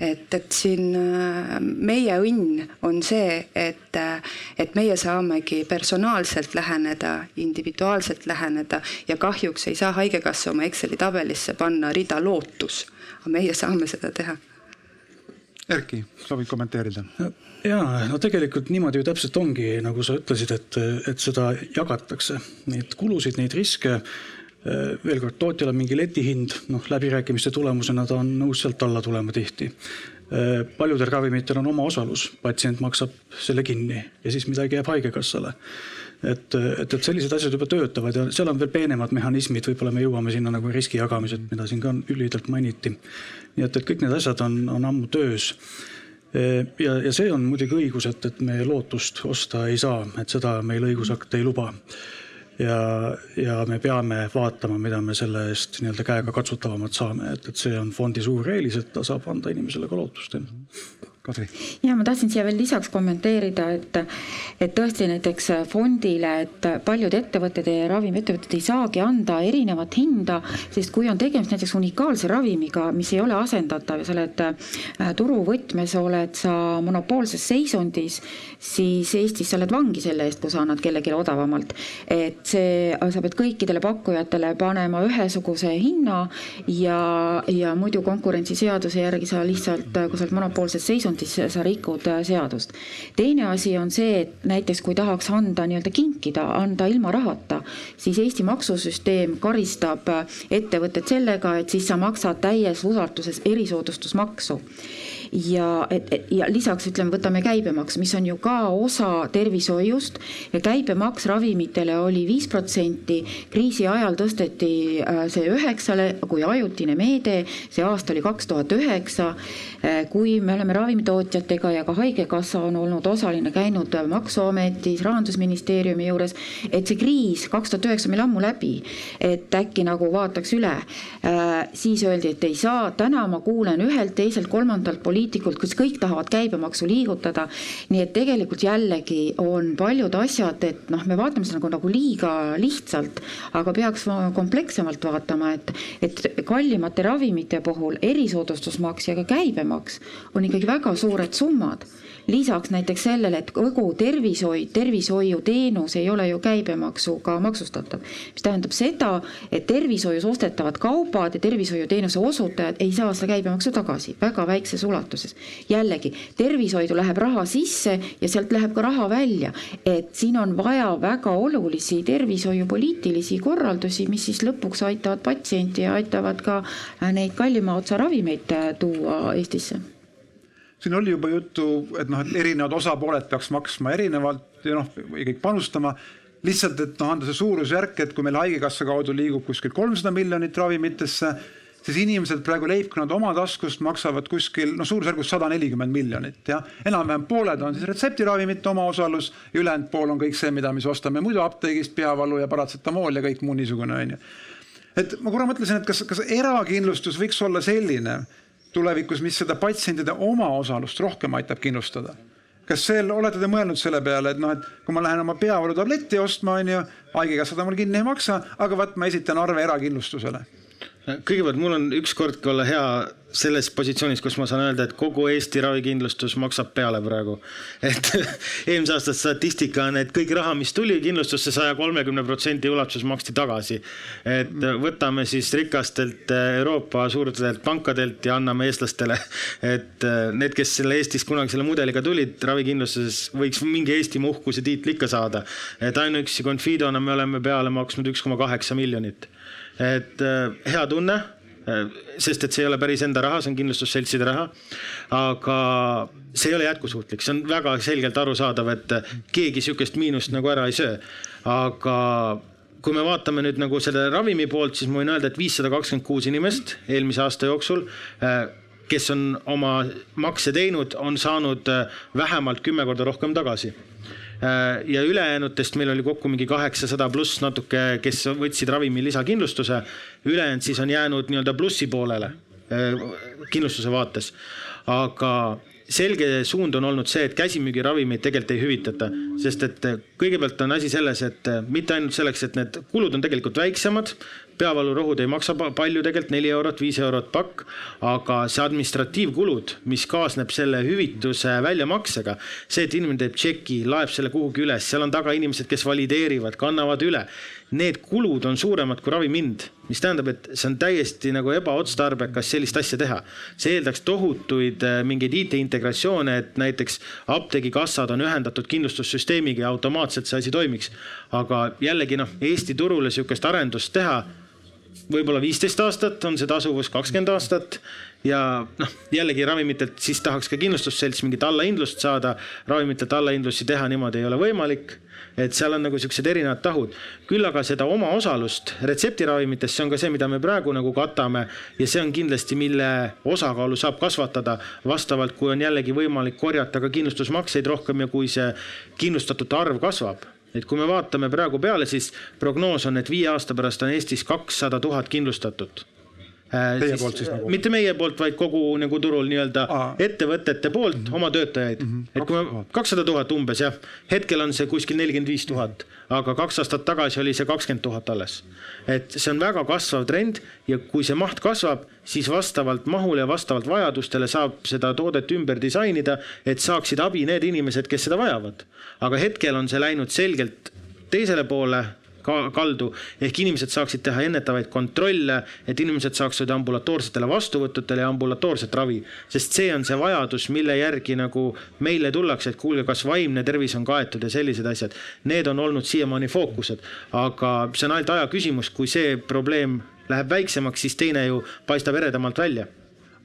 et, et siin äh, meie õnn on see, et, äh, et meie saamegi personaalselt läheneda, individuaalselt läheneda ja kahjuks ei saa Haigekassa oma Exceli tabelisse panna rida lootus, aga meie saame seda teha. Erki, soovid kommenteerida? ja no tegelikult niimoodi ju täpselt ongi, nagu sa ütlesid, et, et seda jagatakse, neid kulusid, neid riske veel kord, tootjal on mingi letihind, noh, läbirääkimiste tulemusena ta on nõus sealt alla tulema tihti. Äh, paljudel ravimitel on omaosalus, patsient maksab selle kinni ja siis midagi jääb haigekassale. et, et, et sellised asjad juba töötavad ja seal on veel peenemad mehhanismid, võib-olla me jõuame sinna nagu riski jagamised, mida siin ka lühidalt mainiti. nii et, et kõik need asjad on, on ammu töös äh, ja, ja see on muidugi õigus, et, et me lootust osta ei saa, et seda meil õigusakt ei luba ja, ja me peame vaatama, mida me selle eest nii-öelda käega katsutavamat saame, et, et see on fondi suur eelis, et ta saab anda inimesele ka lootust. Kadri. ja ma tahtsin siia veel lisaks kommenteerida, et, et tõesti näiteks fondile, et paljud ettevõtted ja ravimiettevõtted ei saagi anda erinevat hinda, sest kui on tegemist näiteks unikaalse ravimiga, mis ei ole asendatav ja sa oled äh, turuvõtmes, oled sa monopoolses seisundis, siis Eestis sa oled vangi selle eest, kui sa annad kellelegi odavamalt. et see, sa pead kõikidele pakkujatele panema ühesuguse hinna ja, ja muidu konkurentsiseaduse järgi sa lihtsalt, kui sa oled monopoolses seisundis, siis sa rikud äh, seadust. teine asi on see, et näiteks kui tahaks anda nii-öelda kinkida, anda ilma rahata, siis Eesti maksusüsteem karistab äh, ettevõtet sellega, et siis sa maksad täies ulatuses erisoodustusmaksu ja, et, ja lisaks ütleme, võtame käibemaks, mis on ju ka osa tervishoiust ja käibemaks ravimitele oli viis protsenti, kriisi ajal tõsteti äh, see üheksale kui ajutine meede, see aasta oli kaks tuhat üheksa. Äh, kui me oleme ravimitootjatega ja ka Haigekassa on olnud osaline, käinud Maksuametis, Rahandusministeeriumi juures, et see kriis kaks tuhat üheksa meil ammu läbi, et äkki nagu vaataks üle. Äh, siis öeldi, et ei saa, täna ma kuulen ühelt, teiselt, kolmandalt poliitikalt, poliitikud, kes kõik tahavad käibemaksu liigutada. nii et tegelikult jällegi on paljud asjad, et noh, me vaatame seda nagu, nagu liiga lihtsalt, aga peaks komplekssemalt vaatama, et, et kallimate ravimite puhul erisoodustusmaks ja ka käibemaks on ikkagi väga suured summad lisaks näiteks sellele, et kogu tervishoid, tervishoiuteenus ei ole ju käibemaksuga maksustatav, mis tähendab seda, et tervishoius ostetavad kaubad ja tervishoiuteenuse osutajad ei saa seda käibemaksu tagasi. Väga väikses ulatuses. jällegi, tervishoidu läheb raha sisse ja sealt läheb ka raha välja, et siin on vaja väga olulisi tervishoiupoliitilisi korraldusi, mis siis lõpuks aitavad patsienti ja aitavad ka neid kallima otsa ravimeid tuua Eestisse siin oli juba juttu, et noh, et erinevad osapooled peaks maksma erinevalt ja noh, kõik panustama. lihtsalt, et noh, anda see suurusjärk, et kui meil Haigekassa kaudu liigub kuskil kolmsada miljonit ravimitesse, siis inimesed praegu leibkonnad oma taskust maksavad kuskil noh, suurusjärgus sada nelikümmend miljonit ja enam-vähem pooled on siis retseptiravimite omaosalus ja ülejäänud pool on kõik see, mida me siis ostame muidu apteegist, peavalu ja paratsetamool ja kõik muu niisugune onju. et ma korra mõtlesin, et kas, kas erakindlustus võiks olla selline tulevikus, mis seda patsientide omaosalust rohkem aitab kindlustada. kas seal olete te mõelnud selle peale, et noh, et kui ma lähen oma peavalutabletti ostma, on ju, haigekassa ta mul kinni ei maksa, aga vaat ma esitan arve erakindlustusele kõigepealt mul on ükskordki olla hea selles positsioonis, kus ma saan öelda, et kogu Eesti ravikindlustus maksab peale praegu. et [LAUGHS] eelmise aasta statistika on, et kõik raha, mis tuli kindlustusse saja kolmekümne protsendi ulatuses maksti tagasi. et võtame siis rikastelt Euroopa suurtelt pankadelt ja anname eestlastele. [LAUGHS] et need, kes selle Eestis kunagi selle mudeliga tulid, ravikindlustuses võiks mingi Eesti uhkuse tiitli ikka saada. et ainuüksi Confidona me oleme peale maksnud üks koma kaheksa miljonit et äh, hea tunne, äh, sest et see ei ole päris enda raha, see on kindlustusseltside raha. aga see ei ole jätkusuutlik, see on väga selgelt arusaadav, et äh, keegi sihukest miinust nagu ära ei söö. aga kui me vaatame nüüd nagu selle ravimi poolt, siis ma võin öelda, et viissada kakskümmend kuus inimest eelmise aasta jooksul kes on oma makse teinud, on saanud vähemalt kümme korda rohkem tagasi ja ülejäänutest meil oli kokku mingi kaheksasada pluss natuke, kes võtsid ravimi lisakindlustuse. ülejäänud siis on jäänud nii-öelda plussi poolele äh, kindlustuse vaates. aga selge suund on olnud see, et käsimüügiravimeid tegelikult ei hüvitata, sest et kõigepealt on asi selles, et mitte ainult selleks, et need kulud on tegelikult väiksemad, peavalurohud ei maksa palju, tegelikult neli eurot, viis eurot pakk, aga see administratiivkulud, mis kaasneb selle hüvituse väljamaksega, see, et inimene teeb tšeki, laeb selle kuhugi üles, seal on taga inimesed, kes valideerivad, kannavad üle need kulud on suuremad kui ravimihind, mis tähendab, et see on täiesti nagu ebaotstarbekas sellist asja teha. see eeldaks tohutuid äh, mingeid IT-integratsioone, et näiteks apteegikassad on ühendatud kindlustussüsteemiga ja automaatselt see asi toimiks. aga jällegi noh, Eesti turule sihukest arendust teha võib-olla viisteist aastat on see tasuvus, kakskümmend aastat ja noh, jällegi ravimitelt siis tahaks ka kindlustusselts mingit allahindlust saada. ravimitelt allahindlusi teha niimoodi ei ole võimalik et seal on nagu siuksed erinevad tahud. küll aga seda omaosalust retseptiravimites, see on ka see, mida me praegu nagu katame ja see on kindlasti, mille osakaalu saab kasvatada vastavalt, kui on jällegi võimalik korjata ka kindlustusmakseid rohkem ja kui see kindlustatute arv kasvab et kui me vaatame praegu peale, siis prognoos on, et viie aasta pärast on Eestis kakssada tuhat kindlustatut Teie siis, poolt siis nagu? mitte meie poolt, vaid kogu nagu turul nii-öelda ettevõtete poolt mm -hmm. oma töötajaid mm. -hmm. et kui me kakssada tuhat umbes jah, hetkel on see kuskil nelikümmend viis tuhat, aga kaks aastat tagasi oli see kakskümmend tuhat alles. et see on väga kasvav trend ja kui see maht kasvab, siis vastavalt mahule ja vastavalt vajadustele saab seda toodet ümber disainida, et saaksid abi need inimesed, kes seda vajavad. aga hetkel on see läinud selgelt teisele poole kaldu. ehk inimesed saaksid teha ennetavaid kontrolle, et inimesed saaksid ambulatoorsetele vastuvõttudele ja ambulatoorset ravi. sest see on see vajadus, mille järgi nagu meile tullakse, et kuulge, kas vaimne tervis on kaetud ja sellised asjad. Need on olnud siiamaani fookused, aga see on ainult aja küsimus, kui see probleem läheb väiksemaks, siis teine ju paistab eredamalt välja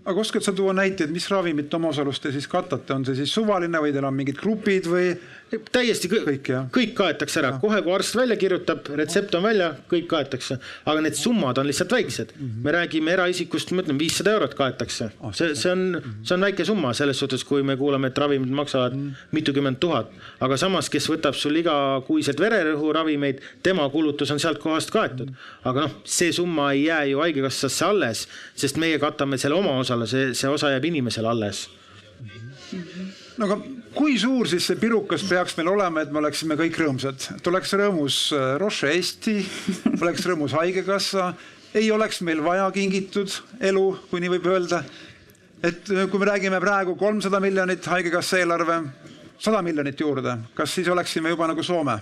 aga oskad sa tuua näiteid, mis ravimite omaosalust te siis katate, on see siis suvaline või teil on mingid grupid või täiesti kõik, kõik kaetakse ära, kohe kui arst välja kirjutab, retsept on välja, kõik kaetakse, aga need summad on lihtsalt väiksed mm. -hmm. me räägime eraisikust, ma ütlen, viissada eurot kaetakse, ah, see, see on, see on väike summa selles suhtes, kui me kuuleme, et ravimid maksavad mm -hmm. mitukümmend tuhat, aga samas, kes võtab sul igakuiselt vererõhuravimeid, tema kulutus on sealt kohast kaetud mm. -hmm. aga noh, see summa ei jää ju haigekassasse alles, sest meie katame selle omaosale, see, see osa jääb inimesele alles mm. -hmm no aga kui suur siis see pirukas peaks meil olema, et me oleksime kõik rõõmsad, et oleks rõõmus äh, Roche Eesti, oleks rõõmus Haigekassa, ei oleks meil vaja kingitud elu, kui nii võib öelda. et kui me räägime praegu kolmsada miljonit Haigekassa eelarve, sada miljonit juurde, kas siis oleksime juba nagu Soome?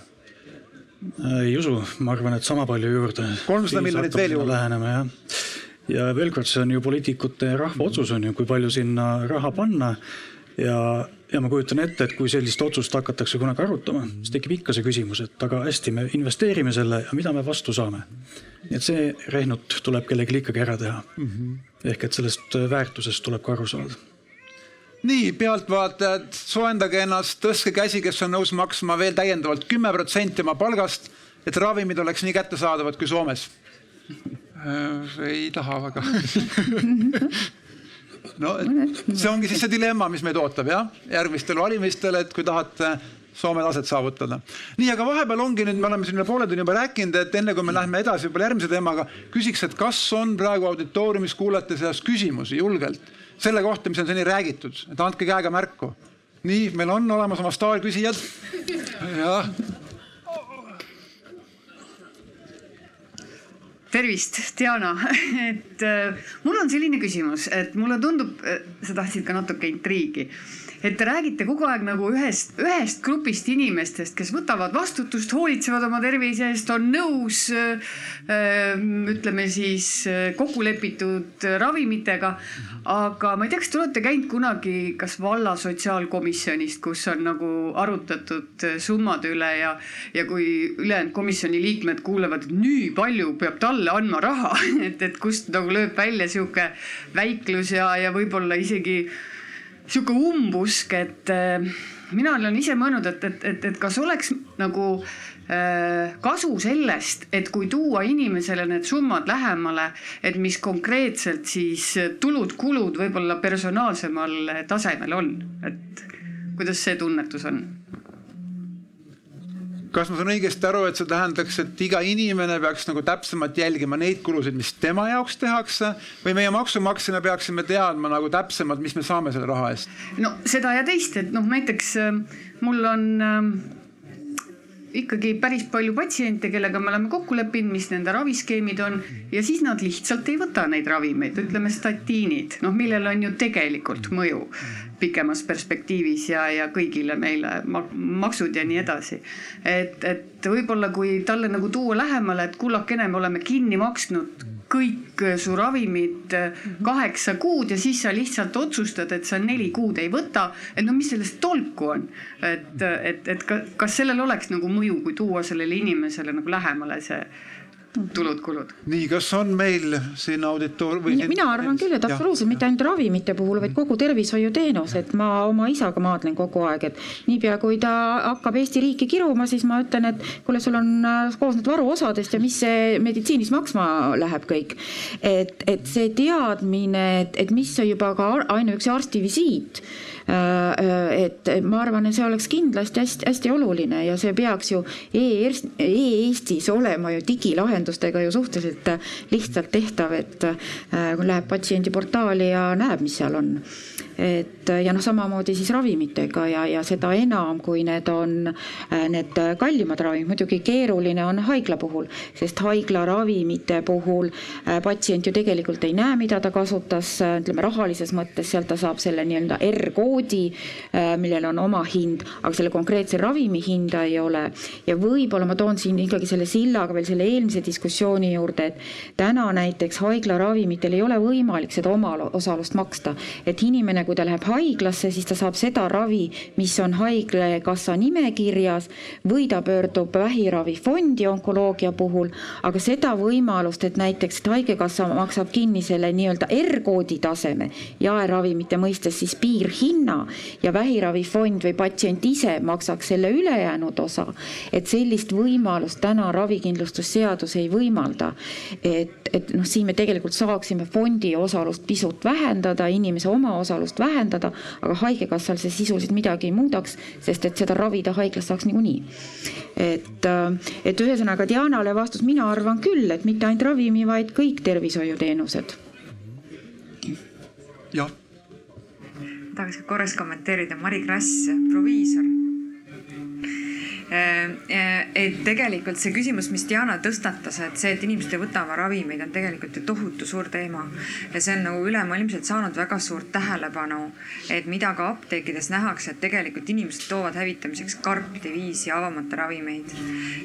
ei usu, ma arvan, et sama palju juurde. kolmsada miljonit veel juurde. läheneme jah. ja veel kord, see on ju poliitikute ja rahva otsus on ju, kui palju sinna raha panna ja, ja ma kujutan ette, et kui sellist otsust hakatakse kunagi arutama, siis tekib ikka see küsimus, et aga hästi, me investeerime selle ja mida me vastu saame. nii et see rehnut tuleb kellelgi ikkagi ära teha mm. -hmm. ehk et sellest väärtusest tuleb ka aru saada nii, pealtvaatajad, soojendage ennast, tõstke käsi, kes on nõus maksma veel täiendavalt kümme protsenti oma palgast, et ravimid oleks nii kättesaadavad kui Soomes. Äh, ei taha väga [LAUGHS] no see ongi siis see dilemma, mis meid ootab jah, järgmistel valimistel, et kui tahate Soome taset saavutada. nii, aga vahepeal ongi nüüd, me oleme siin üle poole tunni juba rääkinud, et enne kui me läheme edasi võib-olla järgmise teemaga, küsiks, et kas on praegu auditooriumis kuulajate seas küsimusi julgelt selle kohta, mis on seni räägitud, et andke käega märku. nii, meil on olemas oma staarküsijad. jah tervist, Diana, [LAUGHS] et äh, mul on selline küsimus, et mulle tundub, sa tahtsid ka natuke intriigi et te räägite kogu aeg nagu ühest, ühest grupist inimestest, kes võtavad vastutust, hoolitsevad oma tervise eest, on nõus äh, ütleme siis kokku lepitud ravimitega. aga ma ei tea, kas te olete käinud kunagi kas valla sotsiaalkomisjonist, kus on nagu arutatud summade üle ja, ja kui ülejäänud komisjoni liikmed kuulevad, et nii palju peab talle andma raha, [LAUGHS] et, et kust nagu lööb välja sihuke väiklus ja, ja võib-olla isegi sihuke umbusk, et äh, mina olen ise mõelnud, et, et, et, et kas oleks nagu äh, kasu sellest, et kui tuua inimesele need summad lähemale, et mis konkreetselt siis tulud-kulud võib-olla personaalsemal tasemel on, et kuidas see tunnetus on? Kas ma saan õigesti aru, et see tähendaks, et iga inimene peaks nagu täpsemalt jälgima neid kulusid, mis tema jaoks tehakse või meie maksumaksjana peaksime teadma nagu täpsemalt, mis me saame selle raha eest? no seda ja teist, et noh, näiteks äh, mul on äh, ikkagi päris palju patsiente, kellega me oleme kokku leppinud, mis nende raviskeemid on ja siis nad lihtsalt ei võta neid ravimeid, ütleme statiinid, noh, millel on ju tegelikult mõju pikemas perspektiivis ja, ja kõigile meile maksud ja nii edasi. et, et võib-olla kui talle nagu tuua lähemale, et kullakene, me oleme kinni maksnud kõik su ravimid kaheksa kuud ja siis sa lihtsalt otsustad, et sa neli kuud ei võta. et no mis sellest tolku on, et, et, et kas sellel oleks nagu mõju, kui tuua sellele inimesele nagu lähemale see tulud-kulud. nii, kas on meil siin auditoor- või? mina arvan küll, et absoluutselt mitte ainult ravimite puhul, vaid kogu tervishoiuteenus, et ma oma isaga maadlen kogu aeg, et niipea kui ta hakkab Eesti riiki kiruma, siis ma ütlen, et kuule, sul on äh, koosnenud varuosadest ja mis see meditsiinis maksma läheb kõik. et, et see teadmine, et, et mis on juba ka ainuüksi arsti visiit Äh, äh, et ma arvan, et see oleks kindlasti hästi-hästi oluline ja see peaks ju e-Eestis olema ju digilahendustega ju suhteliselt lihtsalt tehtav, et äh, läheb patsiendi portaali ja näeb, mis seal on et ja noh, samamoodi siis ravimitega ja, ja seda enam, kui need on need kallimad ravimid, muidugi keeruline on haigla puhul, sest haigla ravimite puhul patsient ju tegelikult ei näe, mida ta kasutas, ütleme rahalises mõttes, sealt ta saab selle nii-öelda R-koodi äh, millel on oma hind, aga selle konkreetse ravimi hinda ei ole. ja võib-olla ma toon siin ikkagi selle sillaga veel selle eelmise diskussiooni juurde, et täna näiteks haiglaravimitel ei ole võimalik seda omaosalust maksta. et inimene, kui ta läheb haiglasse, siis ta saab seda ravi, mis on haigekassa nimekirjas või ta pöördub vähiravifondi onkoloogia puhul, aga seda võimalust, et näiteks, et haigekassa maksab kinni selle nii-öelda R-koodi taseme jaeravimite mõistes siis piirhinna, hinna ja vähiravifond või patsient ise maksaks selle ülejäänud osa, et sellist võimalust täna ravikindlustusseadus ei võimalda. et, et noh, siin me tegelikult saaksime fondi osalust pisut vähendada, inimese omaosalust vähendada, aga haigekassal see sisuliselt midagi ei muudaks, sest et seda ravida haiglas saaks niikuinii. et, et ühesõnaga Dianale vastus, mina arvan küll, et mitte ainult ravimi, vaid kõik tervishoiuteenused. jah tahaks korraks kommenteerida, Mari Krass, proviisor. Et tegelikult see küsimus, mis Diana tõstatas, et see, et inimesed ei võta oma ravimeid, on tegelikult ju tohutu suur teema. ja see on nagu ülemaailmselt saanud väga suurt tähelepanu, et mida ka apteekides nähakse, et tegelikult inimesed toovad hävitamiseks karpi, viisi avamata ravimeid.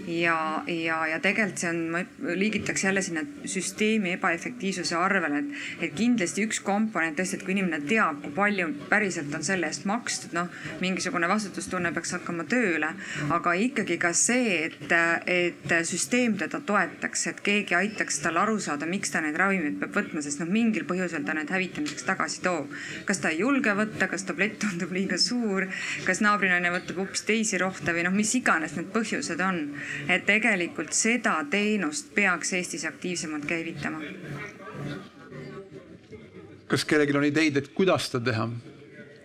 ja, ja, ja tegelikult see on, ma liigitaks jälle sinna süsteemi ebaefektiivsuse arvele, et, et kindlasti üks komponent tõesti, et kui inimene teab, kui palju päriselt on selle eest makstud, noh, mingisugune vastutustunne peaks hakkama tööle, aga ikkagi ka see, et, et süsteem teda toetaks, et keegi aitaks tal aru saada, miks ta neid ravimeid peab võtma, sest noh, mingil põhjusel ta need hävitamiseks tagasi toob. kas ta ei julge võtta, kas tablett tundub liiga suur, kas naabrinaine võtab hoopis teisi rohte või noh, mis iganes need põhjused on. et tegelikult seda teenust peaks Eestis aktiivsemalt käivitama. kas kellelgi on ideid, et kuidas seda teha?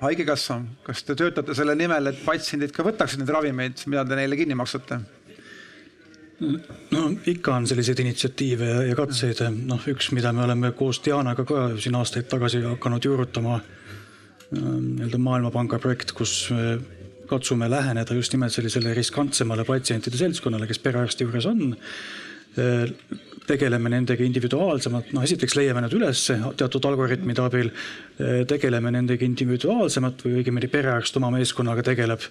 Haigekassa, kas te töötate selle nimel, et patsiendid ka võtaksid neid ravimeid, mida te neile kinni maksate? no ikka on selliseid initsiatiive ja, ja katseid, noh, üks, mida me oleme koos Dianaga ka siin aastaid tagasi hakanud juurutama, nii-öelda Maailmapanga projekt, kus me katsume läheneda just nimelt sellisele riskantsemale patsientide seltskonnale, kes perearsti juures on tegeleme nendega individuaalsemalt, noh esiteks leiame nad üles teatud algoritmide abil, tegeleme nendega individuaalsemalt või õigemini perearst oma meeskonnaga tegeleb.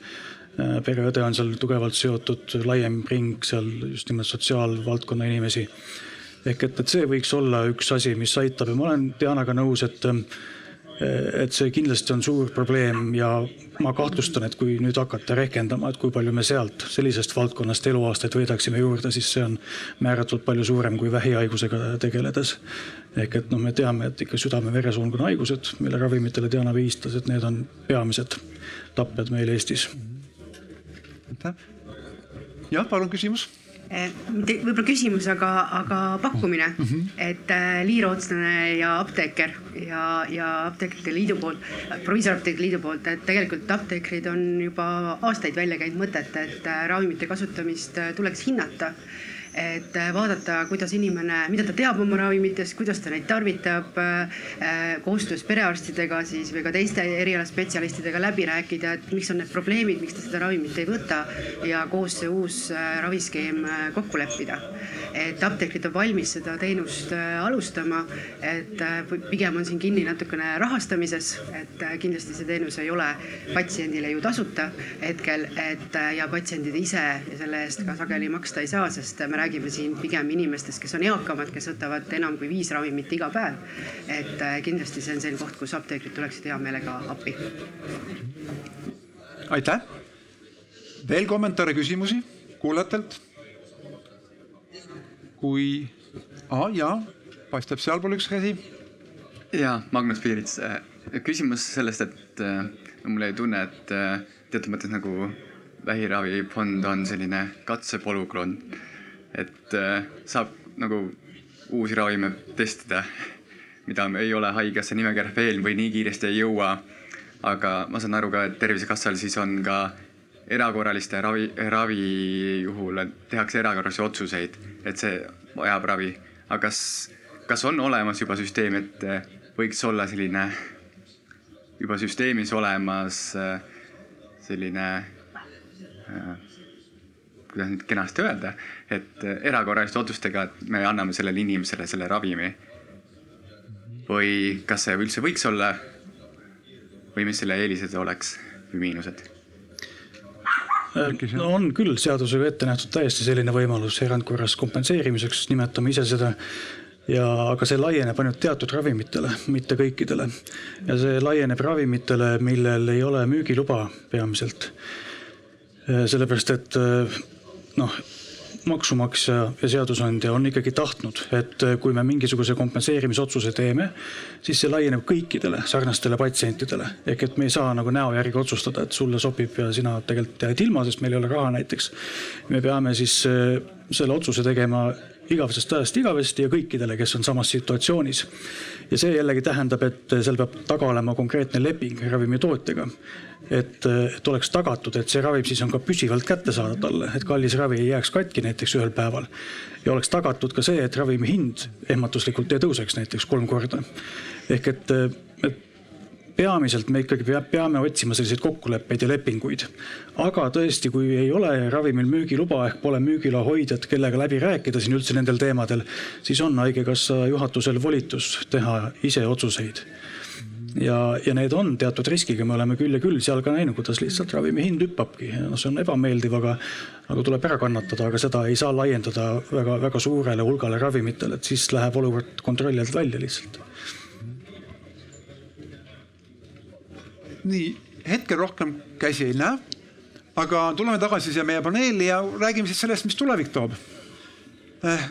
pereõde on seal tugevalt seotud, laiem ring seal just nimelt sotsiaalvaldkonna inimesi. ehk et, et see võiks olla üks asi, mis aitab ja ma olen Dianaga nõus, et et see kindlasti on suur probleem ja ma kahtlustan, et kui nüüd hakata rehkendama, et kui palju me sealt sellisest valdkonnast eluaastaid võidaksime juurde, siis see on määratult palju suurem kui vähihaigusega tegeledes. ehk et noh, me teame, et ikka südame-veresoonkonna haigused, mille ravimitele viitas, et need on peamised tapjad meil Eestis. aitäh. jah, palun küsimus mitte eh, võib-olla küsimus, aga, aga pakkumine mm, -hmm. et äh, liirootslane ja apteeker ja, ja Apteekrite Liidu poolt, Proviisorapteekrite Liidu poolt, et tegelikult apteekrid on juba aastaid välja käinud mõtet, et äh, ravimite kasutamist äh, tuleks hinnata et äh, vaadata, kuidas inimene, mida ta teab oma ravimitest, kuidas ta neid tarvitab, äh, koostöös perearstidega siis või ka teiste erialaspetsialistidega läbi rääkida, et mis on need probleemid, miks ta seda ravimit ei võta ja koos see uus äh, raviskeem kokku leppida. et apteekrid on valmis seda teenust alustama, et pigem on siin kinni natukene rahastamises, et kindlasti see teenus ei ole patsiendile ju tasuta hetkel, et ja patsiendid ise selle eest ka sageli maksta ei saa, sest me räägime siin pigem inimestest, kes on eakamad, kes võtavad enam kui viis ravimit iga päev. et äh, kindlasti see on selline koht, kus apteekrid tuleksid hea meelega appi. aitäh. veel kommentaare, küsimusi kuulajatelt? kui ah,, jaa, paistab sealpool üks käsi. ja Magnus Piirits, äh, küsimus sellest, et äh, mul jäi tunne, et teatud mõttes nagu vähiravifond on selline katsepolügoon et äh, saab nagu uusi ravime testida, mida ei ole haigekassa nimekirjas veel või nii kiiresti ei jõua. aga ma saan aru ka, et Tervisekassal siis on ka erakorraliste ravi, ravi juhul tehakse erakorralisi otsuseid, et see vajab ravi. aga kas, kas on olemas juba süsteem, et äh, võiks olla selline juba süsteemis olemas äh, selline kuidas nüüd kenasti öelda, et äh, erakorraliste otsustega, et me anname sellele inimesele selle ravimi. või kas see üldse võiks olla või mis selle eelised oleks või miinused? no on küll seadusega ette nähtud täiesti selline võimalus erandkorras kompenseerimiseks, nimetame ise seda ja, aga see laieneb ainult teatud ravimitele, mitte kõikidele. ja see laieneb ravimitele, millel ei ole müügiluba peamiselt. sellepärast, et noh, maksumaksja ja seadusandja on ikkagi tahtnud, et kui me mingisuguse kompenseerimisotsuse teeme, siis see laieneb kõikidele sarnastele patsientidele. ehk et me ei saa nagu näo järgi otsustada, et sulle sobib ja sina tegelikult jääd ilma, sest meil ei ole raha näiteks. me peame siis eh, selle otsuse tegema igavesest ajast igavesti ja kõikidele, kes on samas situatsioonis. ja see jällegi tähendab, et seal peab taga olema konkreetne leping ravimitootjaga. et, et oleks tagatud, et see ravim siis on ka püsivalt kättesaadav talle, et kallis ravi ei jääks katki näiteks ühel päeval. ja oleks tagatud ka see, et ravimi hind ehmatuslikult ei tõuseks näiteks kolm korda. ehk et, et peamiselt me ikkagi peame otsima selliseid kokkuleppeid ja lepinguid. aga tõesti, kui ei ole ravimil müügiluba ehk pole müügiloa hoidjat, kellega läbi rääkida siin üldse nendel teemadel, siis on Haigekassa juhatusel volitus teha ise otsuseid ja, ja need on teatud riskiga, me oleme küll ja küll seal ka näinud, kuidas lihtsalt ravimi hind hüppabki, noh, see on ebameeldiv, aga aga tuleb ära kannatada, aga seda ei saa laiendada väga-väga suurele hulgale ravimitele, et siis läheb olukord kontrolli alt välja lihtsalt. Nii, hetkel rohkem käsi ei näe, aga tuleme tagasi siia meie paneeli ja räägime siis sellest, mis tulevik toob eh,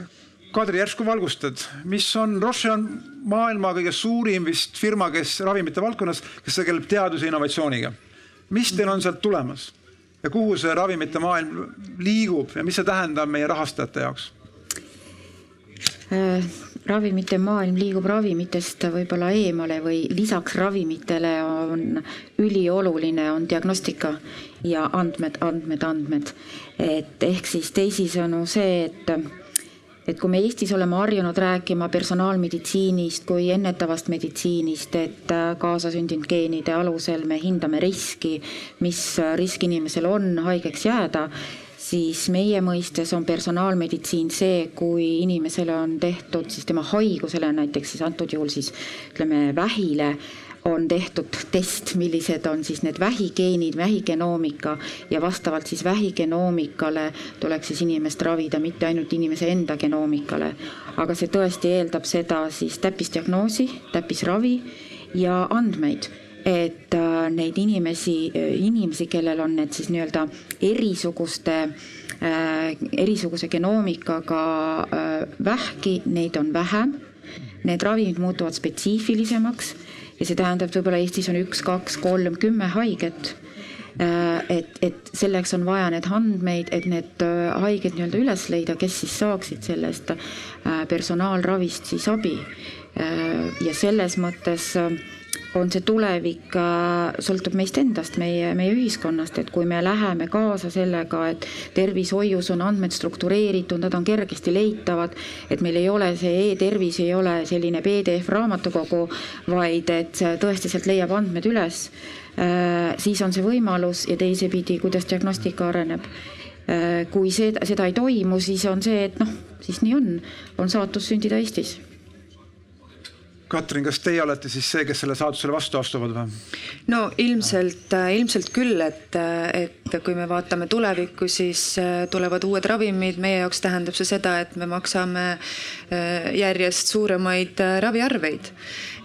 Kadri, järsku valgustad, mis on, Roche on maailma kõige suurim vist firma, kes ravimite valdkonnas, kes tegeleb teaduse innovatsiooniga. mis teil on sealt tulemas ja kuhu see ravimite maailm liigub ja mis see tähendab meie rahastajate jaoks? Äh, ravimite maailm liigub ravimitest võib-olla eemale või lisaks ravimitele on ülioluline, on diagnostika ja andmed, andmed, andmed. et ehk siis teisisõnu see, et et kui me Eestis oleme harjunud rääkima personaalmeditsiinist kui ennetavast meditsiinist, et kaasasündinud geenide alusel me hindame riski, mis risk inimesel on haigeks jääda, siis meie mõistes on personaalmeditsiin see, kui inimesele on tehtud siis tema haigusele, näiteks siis antud juhul siis ütleme vähile on tehtud test, millised on siis need vähigeenid, vähigenoomika ja vastavalt siis vähigenoomikale tuleks siis inimest ravida, mitte ainult inimese enda genoomikale. aga see tõesti eeldab seda siis täppisdiagnoosi, täppisravi ja andmeid et äh, neid inimesi, inimesi, kellel on need siis nii-öelda erisuguste äh, erisuguse genoomikaga äh, vähki, neid on vähem. Need ravimid muutuvad spetsiifilisemaks ja see tähendab, et võib-olla Eestis on üks, kaks, kolm, kümme haiget äh, et, et selleks on vaja need andmeid, et need äh, haiged nii-öelda üles leida, kes siis saaksid sellest äh, personaalravist siis abi. ja selles mõttes on see tulevik, sõltub meist endast, meie, meie ühiskonnast, et kui me läheme kaasa sellega, et tervishoius on andmed struktureeritud, nad on kergesti leitavad, et meil ei ole see e-tervis ei ole selline PDF raamatukogu, vaid et tõesti sealt leiab andmed üles, äh, siis on see võimalus ja teisipidi, kuidas diagnostika areneb. Äh, kui seda, seda ei toimu, siis on see, et noh, siis nii on, on saatus sündida Eestis Katrin, kas teie olete siis see, kes selle saatusele vastu astuvad või? no ilmselt, äh, ilmselt küll, et, äh, et kui me vaatame tulevikku, siis äh, tulevad uued ravimid, meie jaoks tähendab see seda, et me maksame järjest suuremaid raviarveid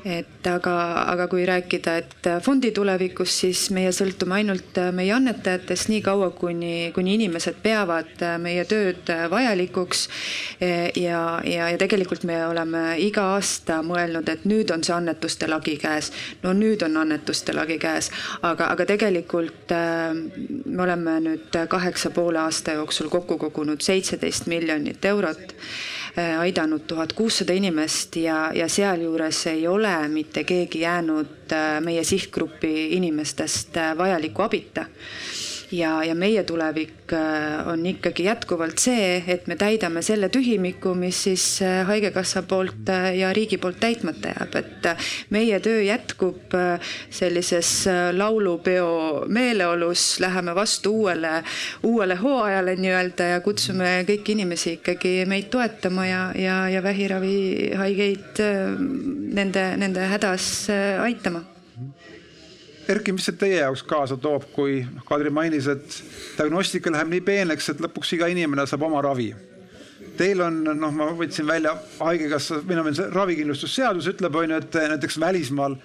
et aga, aga kui rääkida, et fondi tulevikust, siis meie sõltume ainult meie annetajatest nii kaua, kuni, kuni inimesed peavad meie tööd vajalikuks. ja, ja, ja tegelikult me oleme iga aasta mõelnud, et nüüd on see annetuste lagi käes. no nüüd on annetuste lagi käes, aga, aga tegelikult me oleme nüüd kaheksa poole aasta jooksul kokku kogunud seitseteist miljonit eurot Äh, aidanud tuhat kuussada inimest ja, ja sealjuures ei ole mitte keegi jäänud äh, meie sihtgrupi inimestest äh, vajaliku abita ja, ja meie tulevik äh, on ikkagi jätkuvalt see, et me täidame selle tühimiku, mis siis äh, Haigekassa poolt äh, ja riigi poolt täitmata jääb, et meie töö jätkub sellises laulupeo meeleolus, läheme vastu uuele, uuele hooajale nii-öelda ja kutsume kõiki inimesi ikkagi meid toetama ja, ja, ja vähiravihaigeid nende, nende hädas aitama Erki, mis see teie jaoks kaasa toob, kui noh, Kadri mainis, et diagnostika läheb nii peeneks, et lõpuks iga inimene saab oma ravi. Teil on, noh, ma võtsin välja Haigekassa, või noh, ravikindlustusseadus ütleb, on ju, et näiteks välismaal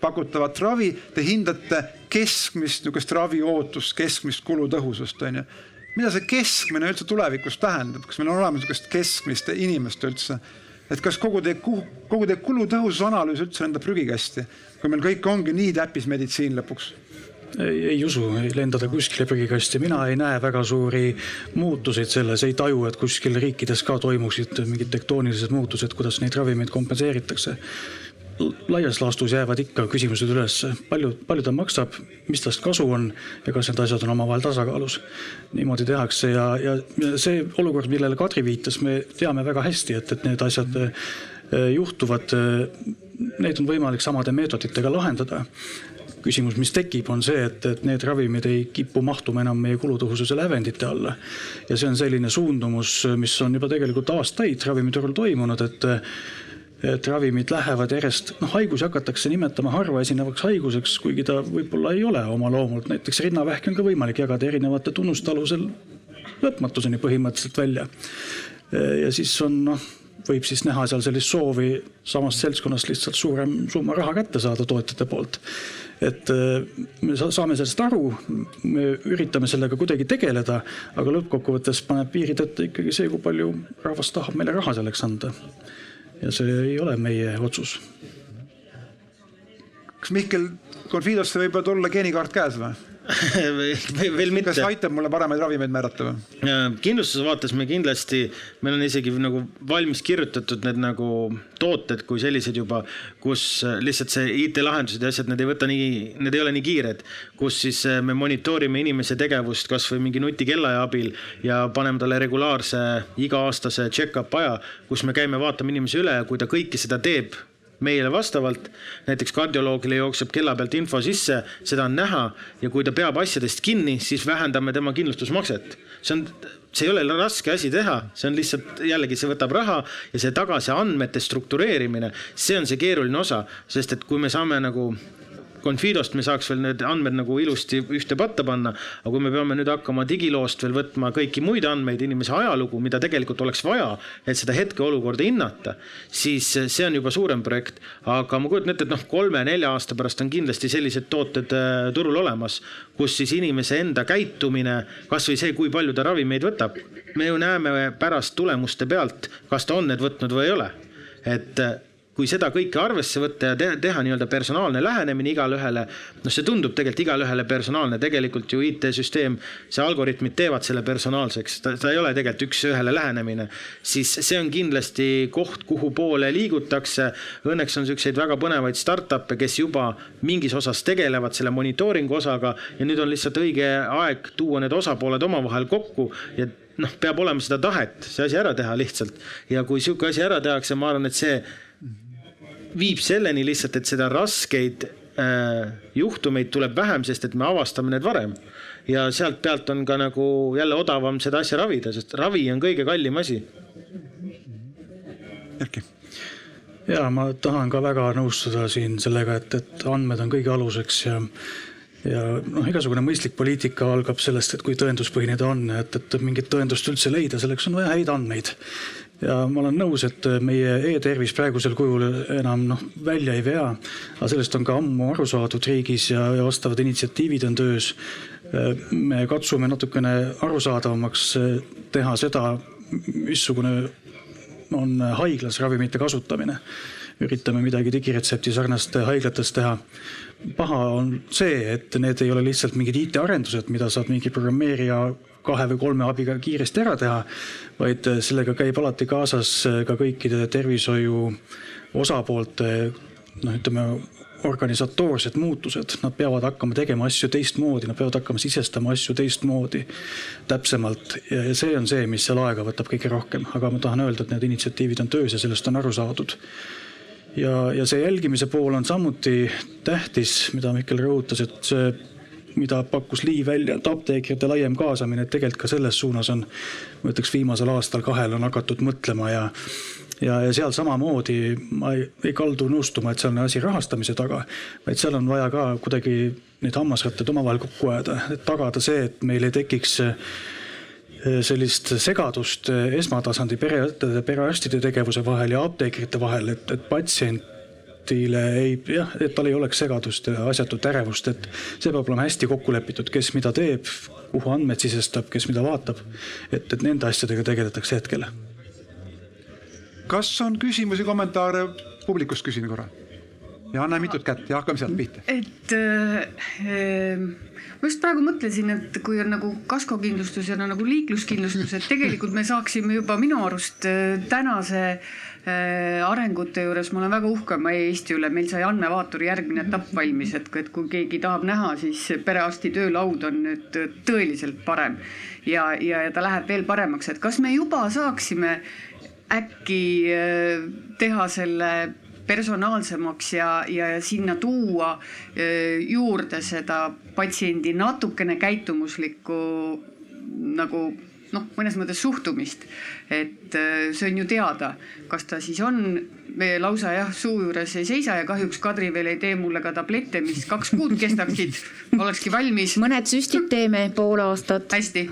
pakutavat ravi, te hindate keskmist niisugust raviootust, keskmist kulutõhusust, on ju. mida see keskmine üldse tulevikus tähendab, kas meil on olemas niisugust keskmist inimest üldse? Et kas kogu teie, kogu teie kulutõhususanalüüs üldse lendab prügikasti, kui meil kõik ongi nii täppismeditsiin lõpuks? ei, ei usu, ei lenda ta kuskile prügikasti, mina ei näe väga suuri muutuseid selles, ei taju, et kuskil riikides ka toimuksid mingid tektoonilised muutused, kuidas neid ravimeid kompenseeritakse laias laastus jäävad ikka küsimused üles, palju, palju ta maksab, mis tast kasu on ja kas need asjad on omavahel tasakaalus. niimoodi tehakse ja, ja see olukord, millele Kadri viitas, me teame väga hästi, et, et need asjad eh, juhtuvad eh, neid on võimalik samade meetoditega lahendada küsimus, mis tekib, on see, et, et need ravimid ei kipu mahtuma enam meie kulutõhususe lävendite alla. ja see on selline suundumus, mis on juba tegelikult aastaid ravimiturul toimunud, et et ravimid lähevad järjest, noh, haigusi hakatakse nimetama harva esinevaks haiguseks, kuigi ta võib-olla ei ole oma loomult, näiteks rinnavähki on ka võimalik jagada erinevate tunnuste alusel lõpmatuseni põhimõtteliselt välja. ja siis on noh, võib siis näha seal sellist soovi samast seltskonnast lihtsalt suurem summa raha kätte saada tootjate poolt. et me saame sellest aru, me üritame sellega kuidagi tegeleda, aga lõppkokkuvõttes paneb piirid ette ikkagi see, kui palju rahvas tahab meile raha selleks anda ja see ei ole meie otsus. kas Mihkel, Confidosse võib tulla geenikaart käes või? [LAUGHS] veel mitte. kas aitab mulle paremaid ravimeid määrata või? kindlustuse vaates me kindlasti, meil on isegi nagu valmis kirjutatud need nagu tooted kui sellised juba, kus lihtsalt see IT-lahendused ja asjad, need ei võta nii, need ei ole nii kiired, kus siis eh, me monitoorime inimese tegevust kasvõi mingi nutikellaja abil ja paneme talle regulaarse iga-aastase check-up aja, kus me käime, vaatame inimese üle ja kui ta kõike seda teeb meile vastavalt, näiteks kardioloogile jookseb kella pealt info sisse, seda on näha ja kui ta peab asjadest kinni, siis vähendame tema kindlustusmakset. see on, see ei ole raske asi teha, see on lihtsalt jällegi, see võtab raha ja see tagasi andmete struktureerimine, see on see keeruline osa, sest et kui me saame nagu Confidost me saaks veel need andmed nagu ilusti ühte patta panna, aga kui me peame nüüd hakkama digiloost veel võtma kõiki muid andmeid, inimese ajalugu, mida tegelikult oleks vaja, et seda hetkeolukorda hinnata, siis see on juba suurem projekt. aga ma kujutan ette, et noh, kolme-nelja aasta pärast on kindlasti sellised tooted äh, turul olemas, kus siis inimese enda käitumine, kasvõi see, kui palju ta ravimeid võtab, me ju näeme pärast tulemuste pealt, kas ta on need võtnud või ei ole et kui seda kõike arvesse võtta ja teha, teha nii-öelda personaalne lähenemine igale ühele, noh, see tundub tegelikult igale ühele personaalne, tegelikult ju IT-süsteem, see algoritmid teevad selle personaalseks, ta, ta ei ole tegelikult üks-ühele lähenemine, siis see on kindlasti koht, kuhu poole liigutakse. Õnneks on niisuguseid väga põnevaid startup'e, kes juba mingis osas tegelevad selle monitooringu osaga ja nüüd on lihtsalt õige aeg tuua need osapooled omavahel kokku ja noh, peab olema seda tahet see asi ära teha lihtsalt. Ja kui niisugune asi ära tehakse, ma arvan, et see viib selleni lihtsalt, et seda raskeid äh, juhtumeid tuleb vähem, sest et me avastame need varem. ja sealt pealt on ka nagu jälle odavam seda asja ravida, sest ravi on kõige kallim asi. Erki ja ma tahan ka väga nõustuda siin sellega, et, et andmed on kõige aluseks ja ja noh, igasugune mõistlik poliitika algab sellest, et kui tõenduspõhine ta on, et, et mingit tõendust üldse leida, selleks on vaja häid andmeid ja ma olen nõus, et meie e-tervis praegusel kujul enam noh, välja ei vea. aga sellest on ka ammu aru saadud riigis ja, ja vastavad initsiatiivid on töös. me katsume natukene arusaadavamaks teha seda, missugune on haiglas ravimite kasutamine. üritame midagi digiretsepti sarnast haiglates teha paha on see, et need ei ole lihtsalt mingid IT-arendused, mida saab mingi programmeerija kahe või kolme abiga kiiresti ära teha, vaid äh, sellega käib alati kaasas äh, ka kõikide tervishoiu osapoolte noh, ütleme organisatoorsed muutused, nad peavad hakkama tegema asju teistmoodi, nad peavad hakkama sisestama asju teistmoodi, täpsemalt. Ja see on see, mis seal aega võtab kõige rohkem, aga ma tahan öelda, et need initsiatiivid on töös ja sellest on aru saadud. Ja, ja see jälgimise pool on samuti tähtis, mida Mihkel rõhutas, et see mida pakkus Lii välja, et apteekrite laiem kaasamine, et tegelikult ka selles suunas on, ma ütleks viimasel aastal-kahel on hakatud mõtlema ja ja, ja seal samamoodi ma ei, ei kaldu nõustuma, et seal on asi rahastamise taga, vaid seal on vaja ka kuidagi neid hammasrattaid omavahel kokku ajada, et tagada see, et meil ei tekiks eh, sellist segadust esmatasandi pereõdede, perearstide tegevuse vahel ja apteekrite vahel, et, et patsient patsiendile ei, jah, et tal ei oleks segadust ja asjatut ärevust, et see peab olema hästi kokku lepitud, kes mida teeb, kuhu andmed sisestab, kes mida vaatab. et, et nende asjadega tegeletakse hetkel. kas on küsimusi, kommentaare publikust, küsin korra ja anna mitut kätt ja hakkame sealt pihta. et äh, ma just praegu mõtlesin, et kui on nagu kaskokindlustus ja nagu liikluskindlustus, et tegelikult me saaksime juba minu arust äh, tänase äh, arengute juures, ma olen väga uhke oma Eesti üle, meil sai andmevaatori järgmine etapp valmis, et, et kui keegi tahab näha, siis perearsti töölaud on nüüd tõeliselt parem. Ja, ja, ja ta läheb veel paremaks, et kas me juba saaksime äkki äh, teha selle personaalsemaks ja, ja sinna tuua juurde seda patsiendi natukene käitumuslikku nagu noh, mõnes mõttes suhtumist. et äh, see on ju teada, kas ta siis on me lausa jah, suu juures ei seisa ja kahjuks Kadri veel ei tee mulle ka tablette, mis kaks kuud kestaksid, olekski valmis. mõned süstid teeme pool aastat. hästi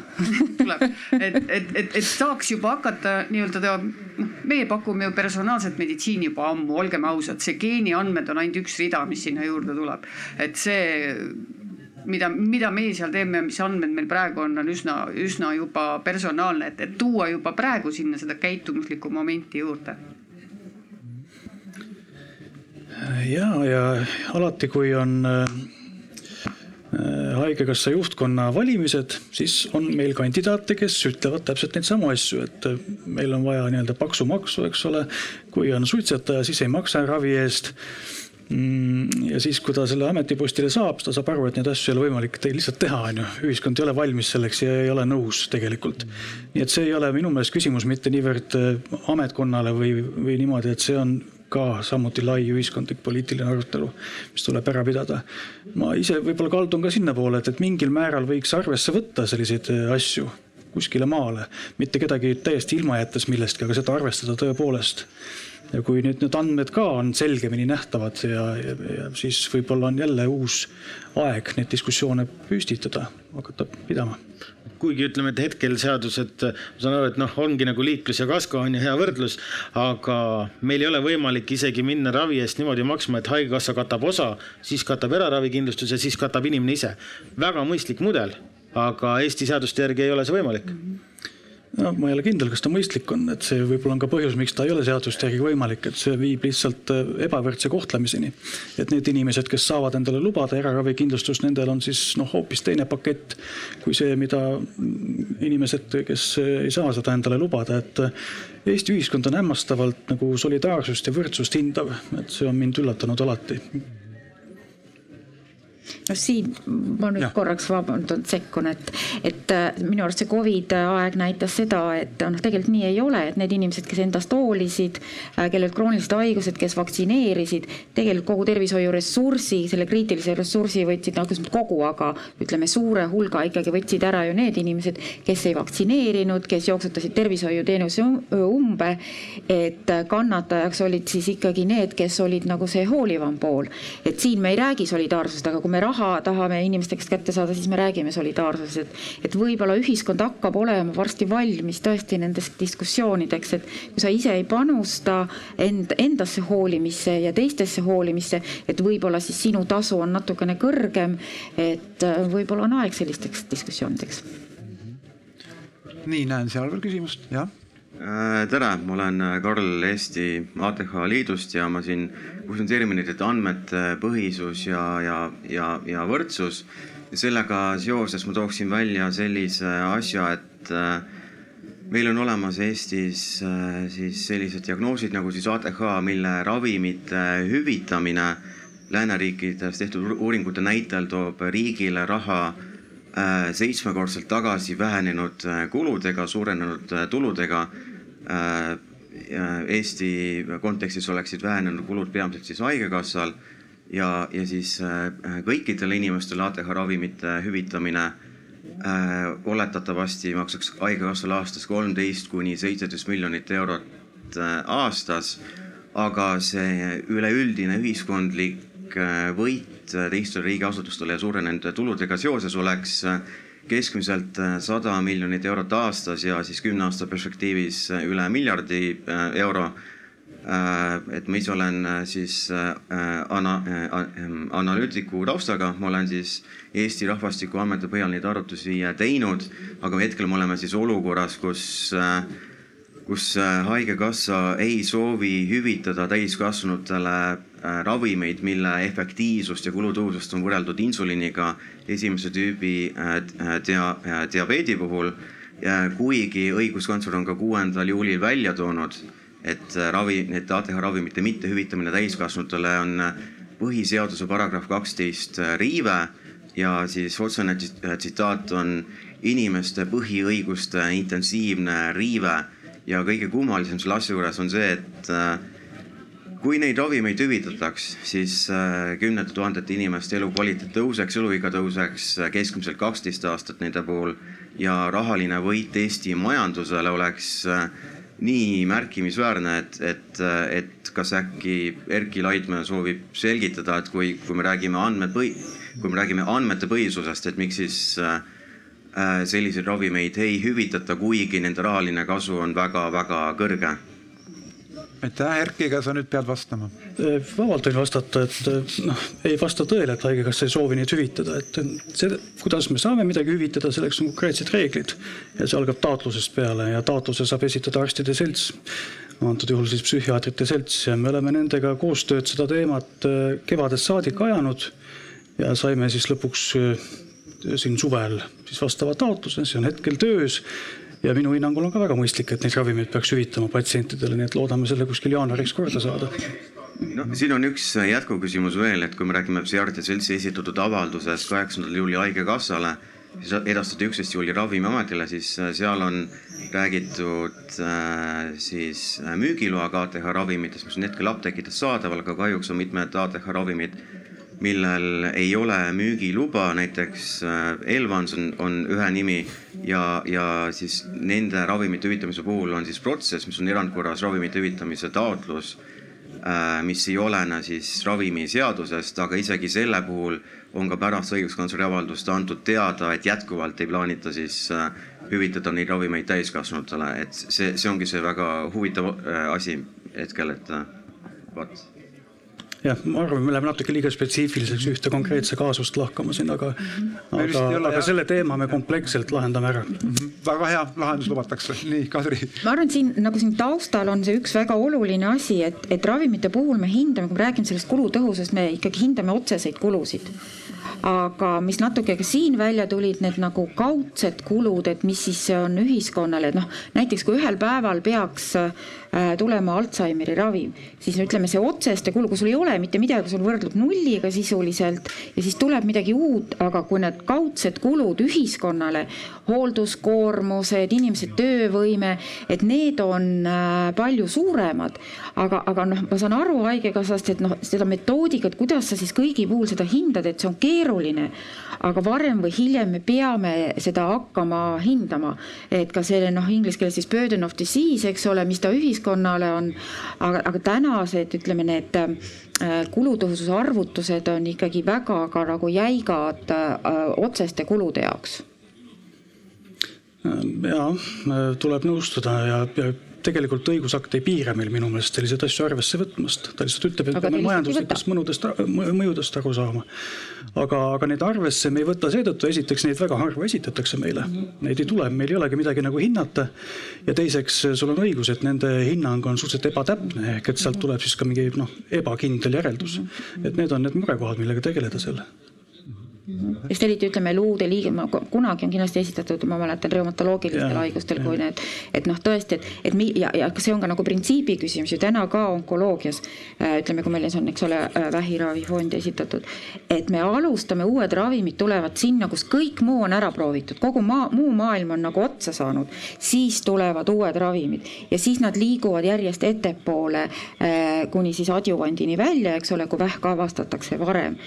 tuleb, et, et, et, et saaks juba hakata nii-öelda ta, noh, meie pakume ju personaalset meditsiini juba ammu, olgem ausad, see geeniandmed on ainult üks rida, mis sinna juurde tuleb, et see mida, mida meie seal teeme mis andmed meil praegu on, on üsna, üsna juba personaalne, et, et tuua juba praegu sinna seda käitumuslikku momenti juurde. ja, ja alati, kui on äh, haigekassa juhtkonna valimised, siis on meil kandidaate, kes ütlevad täpselt neid samu asju, et äh, meil on vaja nii-öelda paksu maksu, eks ole. kui on suitsetaja, siis ei maksa ravi eest ja siis, kui ta selle ametipostile saab, ta saab aru, et neid asju ei ole võimalik lihtsalt teha, on ju. ühiskond ei ole valmis selleks ja ei ole nõus tegelikult. nii et see ei ole minu meelest küsimus mitte niivõrd äh, ametkonnale või, või niimoodi, et see on ka samuti lai ühiskondlik poliitiline arutelu, mis tuleb ära pidada. ma ise võib-olla kaldun ka sinnapoole, et, et mingil määral võiks arvesse võtta selliseid äh, asju kuskile maale, mitte kedagi täiesti ilma jättes millestki, aga seda arvestada tõepoolest ja kui nüüd need andmed ka on selgemini nähtavad ja, ja, ja siis võib-olla on jälle uus aeg neid diskussioone püstitada, hakata pidama kuigi ütleme, et hetkel seadused, ma saan aru, et noh, ongi nagu liiklus ja kasko on ju hea võrdlus, aga meil ei ole võimalik isegi minna ravi eest niimoodi maksma, et haigekassa katab osa, siis katab eraravikindlustus ja siis katab inimene ise. väga mõistlik mudel, aga Eesti seaduste järgi ei ole see võimalik mm. -hmm no ma ei ole kindel, kas ta mõistlik on, et see võib-olla on ka põhjus, miks ta ei ole seaduste järgi võimalik, et see viib lihtsalt äh, ebavõrdse kohtlemiseni. et need inimesed, kes saavad endale lubada eraravikindlustust, nendel on siis noh, hoopis teine pakett kui see, mida inimesed, kes ei saa seda endale lubada, et äh, Eesti ühiskond on hämmastavalt nagu solidaarsust ja võrdsust hindav, et see on mind üllatanud alati no siin ma nüüd ja. korraks vabandust sekkun, et, et äh, minu arust see Covidi aeg näitas seda, et noh, tegelikult nii ei ole, et need inimesed, kes endast hoolisid, äh, kellel kroonilised haigused, kes vaktsineerisid, tegelikult kogu tervishoiuressursi, selle kriitilise ressursi võtsid, noh, kas kogu, aga ütleme, suure hulga ikkagi võtsid ära ju need inimesed, kes ei vaktsineerinud, kes jooksutasid tervishoiuteenuse umbe. et kannatajaks olid siis ikkagi need, kes olid nagu see hoolivam pool. et siin me ei räägi solidaarsusest, aga kui me raha tahame inimeste käest kätte saada, siis me räägime solidaarsusest, et, võib-olla ühiskond hakkab olema varsti valmis tõesti nendeks diskussioonideks, et kui sa ise ei panusta end, endasse hoolimisse ja teistesse hoolimisse, et võib-olla siis sinu tasu on natukene kõrgem, et äh, võib-olla on aeg sellisteks diskussioonideks. nii, näen seal veel küsimust, jah tere, ma olen äh, Karl Eesti ATH Liidust ja ma siin konsulteerime nüüd, et andmete põhisus ja, ja, ja, ja võrdsus. sellega seoses ma tooksin välja sellise asja, et äh, meil on olemas Eestis siis sellised diagnoosid nagu siis ATH, mille ravimite hüvitamine lääneriikides tehtud uuringute näitel toob riigile raha seitsmekordselt tagasi vähenenud kuludega, suurenenud tuludega. Eesti kontekstis oleksid vähenenud kulud peamiselt siis haigekassal ja, ja siis kõikidele inimestele ATH ravimite hüvitamine oletatavasti maksaks haigekassale aastas kolmteist kuni seitseteist miljonit eurot aastas. aga see üleüldine ühiskondlik võit teistele riigiasutustele ja suurenenud tuludega seoses oleks keskmiselt sada miljonit eurot aastas ja siis kümne aasta perspektiivis üle miljardi euro. et ma ise olen siis ana-, analüütiku taustaga, ma olen siis Eesti Rahvastikuameti põhjal neid arvutusi teinud, aga hetkel me oleme siis olukorras, kus kus Haigekassa ei soovi hüvitada täiskasvanutele Äh, ravimeid, mille efektiivsust ja kulutõhusust on võrreldud insuliiniga esimese tüübi äh, äh, dia-, diabeedi puhul. kuigi õiguskantsler on ka kuuendal juulil välja toonud, et ravi, need ATH ravimite mittehüvitamine täiskasvanutele on põhiseaduse paragrahv kaksteist riive ja siis otsene tsitaat on inimeste põhiõiguste intensiivne riive ja kõige kummalisem selle asja juures on see, et kui neid ravimeid hüvitataks, siis äh, kümnete tuhandete inimeste elukvaliteet tõuseks, eluiga tõuseks äh, keskmiselt kaksteist aastat nende puhul ja rahaline võit Eesti majandusele oleks äh, nii märkimisväärne, et, et, et kas äkki Erkki Laidmäe soovib selgitada, et kui, kui me räägime andmepõhi, kui me räägime andmete põhisusest, et miks siis äh, selliseid ravimeid ei hüvitata, kuigi nende rahaline kasu on väga-väga kõrge aitäh, Erkki, ega sa nüüd pead vastama? vabalt võin vastata, et noh, ei vasta tõele, et Haigekassa ei soovi neid hüvitada, et see, kuidas me saame midagi hüvitada, selleks on konkreetsed reeglid. ja see algab taotlusest peale ja taotluse saab esitada arstide selts, antud juhul siis psühhiaatrite selts ja me oleme nendega koostööd seda teemat äh, kevadest saadik ajanud ja saime siis lõpuks äh, siin suvel siis vastava taotluse, see on hetkel töös. Ja minu hinnangul on ka väga mõistlik, et neid ravimeid peaks hüvitama patsientidele, nii et loodame selle kuskil jaanuariks korda saada. Noh, siin on üks jätkuküsimus veel, et kui me räägime psühhiaatrite seltsi esitatud avaldusest kaheksandal juuli Haigekassale, siis edastati üksteist juuli Ravimiametile, siis äh, seal on räägitud äh, siis äh, müügiloa KTH ravimitest, mis on hetkel apteekides saadaval, aga kahjuks on mitmed ATH ravimid millel ei ole müügiluba, näiteks äh, Elvans on, on ühe nimi ja, ja siis nende ravimite hüvitamise puhul on siis protsess, mis on erandkorras ravimite hüvitamise taotlus, äh, mis ei olene siis ravimiseadusest, aga isegi selle puhul on ka pärast õiguskantsleri avaldust antud teada, et jätkuvalt ei plaanita siis äh, hüvitada neid ravimeid täiskasvanutele, et see, see ongi see väga huvitav asi hetkel, et vot jah, ma arvan, me läheme natuke liiga spetsiifiliseks ühte konkreetse kaasust lahkama siin, aga mm, -hmm. aga, aga jah. selle teema me kompleksselt lahendame ära mm. -hmm. väga hea lahendus lubatakse, nii Kadri. ma arvan, et siin nagu siin taustal on see üks väga oluline asi, et, et ravimite puhul me hindame, kui me räägime sellest kulutõhususest, me ikkagi hindame otseseid kulusid aga mis natuke ka siin välja tulid, need nagu kaudsed kulud, et mis siis on ühiskonnale, et noh, näiteks kui ühel päeval peaks Äh, tulema Alžeimeri ravim, siis ütleme, see otseste kulu, kui sul ei ole mitte midagi, sul võrdlub nulliga sisuliselt ja siis tuleb midagi uut, aga kui need kaudsed kulud ühiskonnale, hoolduskoormused, inimese töövõime, et need on äh, palju suuremad, aga, aga noh, ma saan aru Haigekassast, et noh, seda metoodikat, kuidas sa siis kõigi puhul seda hindad, et see on keeruline, aga varem või hiljem me peame seda hakkama hindama, et ka selle noh, inglise keeles siis burden of disease, eks ole, mis ta ühiskonnale ühiskonnale on, aga, aga tänased, ütleme, need äh, kulutõhususe arvutused on ikkagi väga ka nagu jäigad äh, otseste kulude jaoks. Ja tuleb nõustuda ja, ja tegelikult õigusakt ei piira meil minu meelest selliseid asju arvesse võtmast, ta lihtsalt ütleb, et peame majanduslikest mõnudest, mõjudest aru saama. aga, aga neid arvesse me ei võta seetõttu, esiteks neid väga harva esitatakse meile, neid ei tule, meil ei olegi midagi nagu hinnata. ja teiseks, sul on õigus, et nende hinnang on suhteliselt ebatäpne, ehk et sealt tuleb siis ka mingi noh, ebakindel järeldus. et need on need murekohad, millega tegeleda seal just eriti ütleme luude liige, kunagi on kindlasti esitatud, ma mäletan, reumatoloogilistel haigustel, kui need, et noh, tõesti, et, et mi, ja, ja see on ka nagu printsiibi küsimus ju. Täna ka onkoloogias. Äh, ütleme, kui meil on, eks ole, äh, vähiravifond esitatud, et me alustame, uued ravimid tulevad sinna, kus kõik muu on ära proovitud, kogu maa, muu maailm on nagu otsa saanud, siis tulevad uued ravimid. Ja siis nad liiguvad järjest ettepoole äh, kuni siis adjuvandini välja, eks ole, kui vähk avastatakse varem.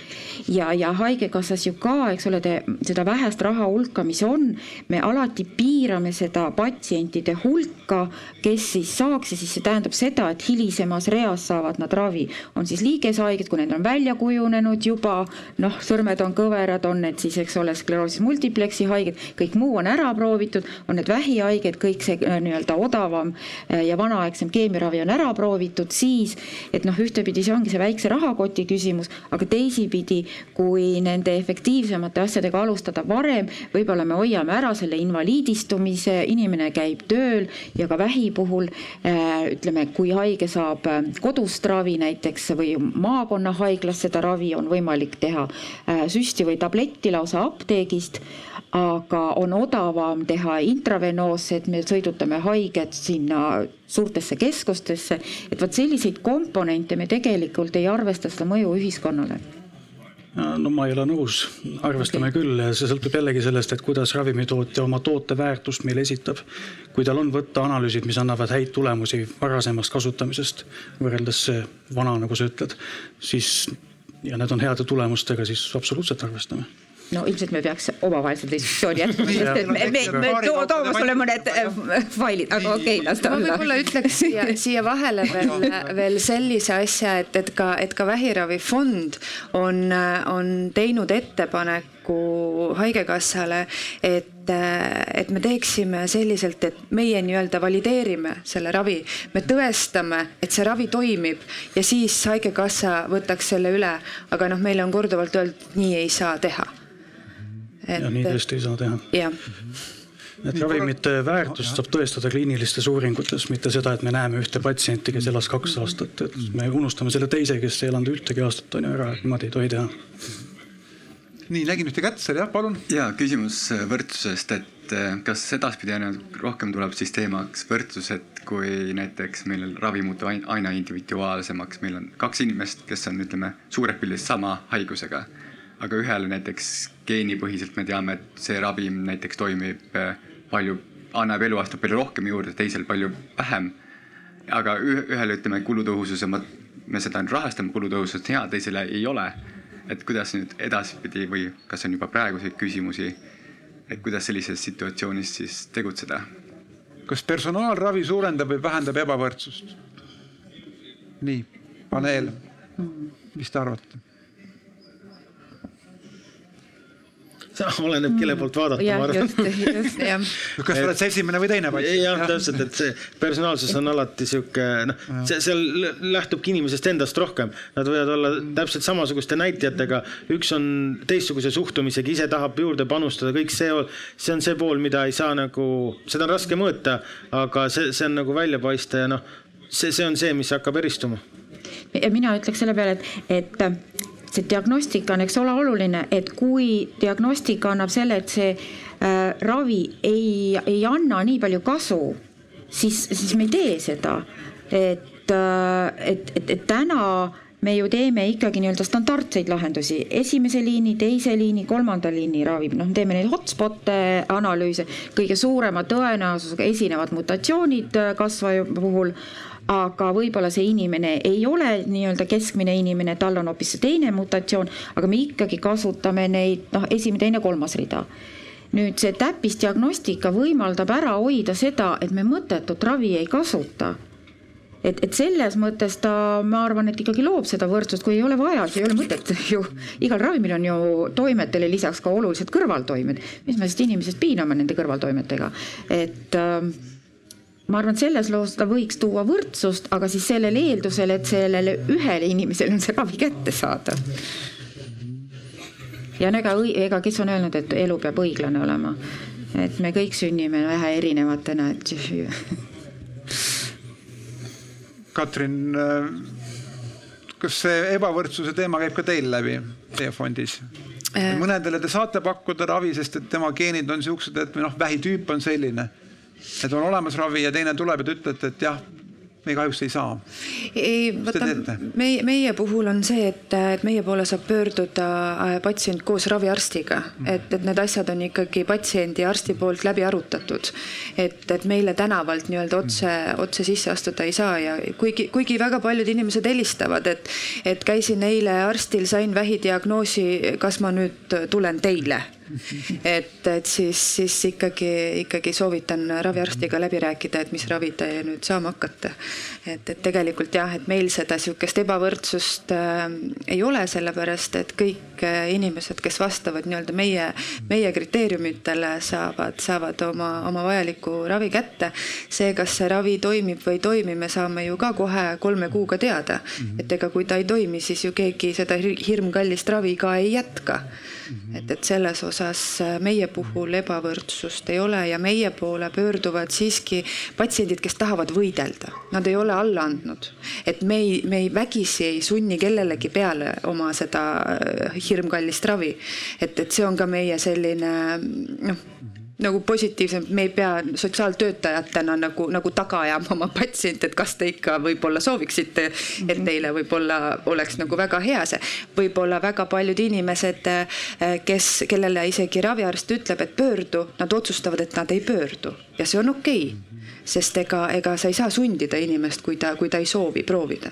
ja, ja haigekassas ju ka, eks ole, te seda vähest raha hulka, mis on, me alati piirame seda patsientide hulka, kes siis saaks ja siis see tähendab seda, et hilisemas reas saavad nad ravi. on siis liigeshaiged, kui need on välja kujunenud juba, noh, sõrmed on kõverad, on need siis, eks ole, skleroosis multiplexi haiged, kõik muu on ära proovitud, on need vähihaiged, kõik see äh, nii-öelda odavam äh, ja vanaaegsem keemiaravi on ära proovitud, siis et noh, ühtepidi see ongi see väikse rahakoti küsimus, aga teisipidi, kui nende efektiivsus efektiivsemate asjadega alustada. Varem, võib-olla me hoiame ära selle invaliidistumise, inimene käib tööl ja ka vähi puhul äh, ütleme, kui haige saab äh, kodust ravi näiteks või maakonnahaiglas seda ravi on võimalik teha äh, süsti või tabletti lausa apteegist aga on odavam teha intravenoos, et me sõidutame haiged sinna suurtesse keskustesse, et vot selliseid komponente me tegelikult ei arvesta seda mõju ühiskonnale no ma ei ole nõus, arvestame okay. küll, see sõltub jällegi sellest, et kuidas ravimitootja oma toote väärtust meile esitab. kui tal on võtta analüüsid, mis annavad häid tulemusi varasemast kasutamisest võrreldes vana, nagu sa ütled, siis ja need on heade tulemustega, siis absoluutselt arvestame no ilmselt me peaks omavahelise diskussiooni jätkama, sest et me, me, me too, toome sulle mõned äh, failid, aga okei okay,, las ta olla. ma võib-olla ütleks siia, siia vahele [LAUGHS] veel, veel sellise asja, et, et ka, et ka vähiravifond on, on teinud ettepaneku Haigekassale, et et me teeksime selliselt, et meie nii-öelda valideerime selle ravi, me tõestame, et see ravi toimib ja siis Haigekassa võtaks selle üle, aga noh, meile on korduvalt öeldud, nii ei saa teha et.... ja nii tõesti ei saa teha. jah. Et ravimite väärtust saab tõestada kliinilistes uuringutes, mitte seda, et me näeme ühte patsienti, kes elas kaks aastat, et me unustame selle teise, kes ei elanud ühtegi aastat, on ju ära, niimoodi ei tohi teha. nii, nägin ühte kätt seal, jah, palun. ja küsimus võrdsusest, et eh, kas edaspidi aina rohkem tuleb siis teemaks võrdsus, et kui näiteks meil ravi muutub aina individuaalsemaks, meil on kaks inimest, kes on, ütleme, suures pildis sama haigusega aga ühele näiteks geenipõhiselt me teame, et see ravim näiteks toimib äh, palju, annab eluaastat palju rohkem juurde, teisel palju vähem. aga ühele ütleme kulutõhususe, me seda rahastame, kulutõhusus on hea, teisele ei ole. et kuidas nüüd edaspidi või kas on juba praeguseid küsimusi, et kuidas sellises situatsioonis siis tegutseda? kas personaalravi suurendab või vähendab ebavõrdsust? nii, paneel, mis te arvate? Oleneb, kelle poolt vaadata, ma arvan. [LAUGHS] kas sa oled see esimene või teine patsient? jah, täpselt, et see personaalsus on alati sihuke, noh, see seal lähtubki inimesest endast rohkem. Nad võivad olla täpselt samasuguste näitajatega, üks on teistsuguse suhtumisega, ise tahab juurde panustada, kõik see, see on see pool, mida ei saa nagu, seda on raske mõõta, aga see, see on nagu välja paista ja noh, see, see on see, mis hakkab eristuma. mina ütleks selle peale, et, et see diagnostika on, eks ole, oluline, et kui diagnostika annab selle, et see äh, ravi ei, ei anna nii palju kasu, siis, siis me ei tee seda. et äh,, et, et, et täna me ju teeme ikkagi nii-öelda standardseid lahendusi, esimese liini, teise liini, kolmanda liini ravi, noh, teeme neid hotspot'e analüüse, kõige suurema tõenäosusega esinevad mutatsioonid äh, kasvaja puhul aga võib-olla see inimene ei ole nii-öelda keskmine inimene, tal on hoopis teine mutatsioon, aga me ikkagi kasutame neid noh, esimene, teine, kolmas rida. Nüüd see täppisdiagnostika võimaldab ära hoida seda, et me mõttetut ravi ei kasuta. et, et selles mõttes ta, ma arvan, et ikkagi loob seda võrdsust, kui ei ole vaja, siis ei ole mõtet [LAUGHS] ju, igal ravimil on ju toimetele lisaks ka olulised kõrvaltoimed, mis me sest inimesest piiname nende kõrvaltoimetega, et äh, ma arvan, et selles loos ta võiks tuua võrdsust, aga siis sellel eeldusel, et sellele ühele inimesele on see ravi kättesaadav. ja ega, ega kes on öelnud, et elu peab õiglane olema, et me kõik sünnime vähe erinevatena, et. Katrin, kas see ebavõrdsuse teema käib ka teil läbi teie fondis? Äh. mõnedele te saate pakkuda ravi, sest et tema geenid on siuksed, et noh, vähitüüp on selline et on olemas ravi ja teine tuleb ja te ütlete, et jah, me kahjuks ei saa. ei, vaata meie, meie puhul on see, et, et meie poole saab pöörduda äh, patsient koos raviarstiga, et, et need asjad on ikkagi patsiendi ja arsti poolt läbi arutatud. et, et meile tänavalt nii-öelda otse, otse sisse astuda ei saa ja kuigi, kuigi väga paljud inimesed helistavad, et, et käisin eile arstil, sain vähidiagnoosi, kas ma nüüd tulen teile [LAUGHS] et, et siis, siis ikkagi, ikkagi soovitan raviarstiga läbi rääkida, et mis ravi te nüüd saama hakkate. et, et tegelikult jah, et meil seda sihukest ebavõrdsust äh, ei ole, sellepärast et kõik äh, inimesed, kes vastavad nii-öelda meie, meie kriteeriumitele, saavad, saavad oma, oma vajaliku ravi kätte. see, kas see ravi toimib või ei toimi, me saame ju ka kohe kolme kuuga teada. et ega kui ta ei toimi, siis ju keegi seda hirmkallist ravi ka ei jätka et, et selles osas äh, meie puhul ebavõrdsust ei ole ja meie poole pöörduvad siiski patsiendid, kes tahavad võidelda, nad ei ole alla andnud. et me ei, me ei vägisi ei sunni kellelegi peale oma seda äh, hirmkallist ravi. et, et see on ka meie selline noh nagu positiivsem, me ei pea sotsiaaltöötajatena nagu, nagu taga ajama oma patsiente, et kas te ikka võib-olla sooviksite, et teile võib-olla oleks nagu väga hea see. võib-olla väga paljud inimesed, eh, kes, kellele isegi raviarst ütleb, et pöördu, nad otsustavad, et nad ei pöördu. Ja see on okei. Okay.. sest ega, ega sa ei saa sundida inimest, kui ta, kui ta ei soovi proovida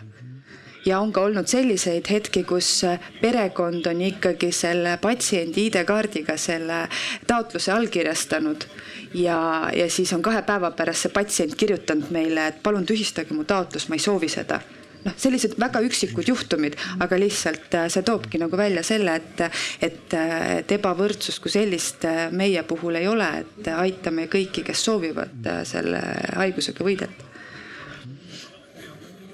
ja on ka olnud selliseid hetki, kus äh, perekond on ikkagi selle patsiendi ID-kaardiga selle taotluse allkirjastanud. Ja, ja siis on kahe päeva pärast see patsient kirjutanud meile, et palun tühistage mu taotlus, ma ei soovi seda. Noh, sellised väga üksikud juhtumid, aga lihtsalt äh, see toobki nagu välja selle, et, et, et ebavõrdsust kui sellist äh, meie puhul ei ole, et aitame kõiki, kes soovivad selle haigusega võidelda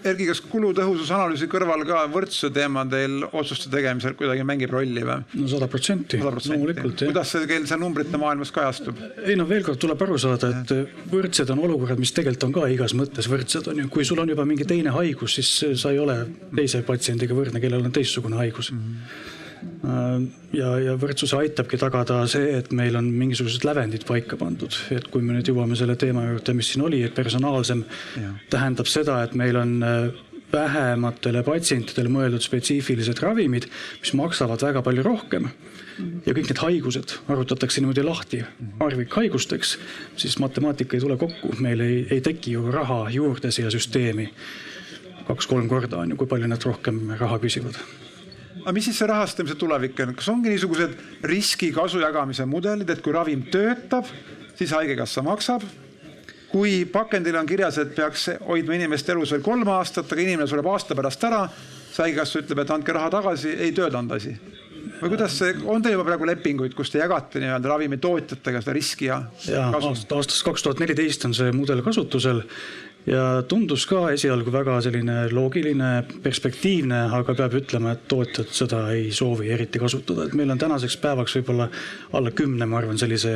Erki, kas kulutõhususe analüüsi kõrval ka võrdsuse teema teil otsuste tegemisel kuidagi mängib rolli või? no sada protsenti, loomulikult. kuidas see teil seal numbrite maailmas kajastub? ei no veel kord tuleb aru saada, et võrdsed on olukorrad, mis tegelikult on ka igas mõttes võrdsed, on ju. kui sul on juba mingi teine haigus, siis sa ei ole teise patsiendiga võrdne, kellel on teistsugune haigus mm. -hmm ja, ja võrdsuse aitabki tagada see, et meil on mingisugused lävendid paika pandud, et kui me nüüd jõuame selle teema juurde, mis siin oli, et personaalsem ja. tähendab seda, et meil on äh, vähematele patsientidele mõeldud spetsiifilised ravimid, mis maksavad väga palju rohkem. ja kõik need haigused arvutatakse niimoodi lahti harvikhaigusteks, siis matemaatika ei tule kokku, meil ei, ei teki ju raha juurde siia süsteemi. kaks-kolm korda on ju, kui palju nad rohkem raha küsivad aga mis siis see rahastamise tulevik on, kas ongi niisugused riski-kasu jagamise mudelid, et kui ravim töötab, siis Haigekassa maksab? kui pakendil on kirjas, et peaks hoidma inimest elus veel kolm aastat, aga inimene sureb aasta pärast ära, siis Haigekassa ütleb, et andke raha tagasi, ei töötanud asi või kuidas see, on teil juba praegu lepinguid, kus te jagate nii-öelda ravimitootjatega seda riski ja? ja aast, aastast kaks tuhat neliteist on see mudel kasutusel ja tundus ka esialgu väga selline loogiline, perspektiivne, aga peab ütlema, et tootjad seda ei soovi eriti kasutada, et meil on tänaseks päevaks võib-olla alla kümne, ma arvan, sellise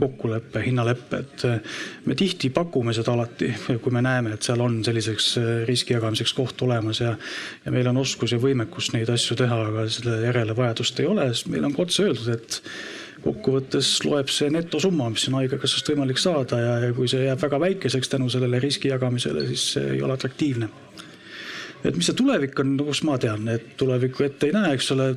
kokkuleppe, hinnaleppe, et me tihti pakume seda alati, kui me näeme, et seal on selliseks riski jagamiseks koht olemas ja ja meil on oskus ja võimekus neid asju teha, aga selle järele vajadust ei ole, sest meil on ka otse öeldud, et kokkuvõttes loeb see netosumma, mis on Haigekassast võimalik saada ja, ja kui see jääb väga väikeseks tänu sellele riski jagamisele, siis see ei ole atraktiivne. et mis see tulevik on, no kust ma tean, et tulevikku ette ei näe, eks ole.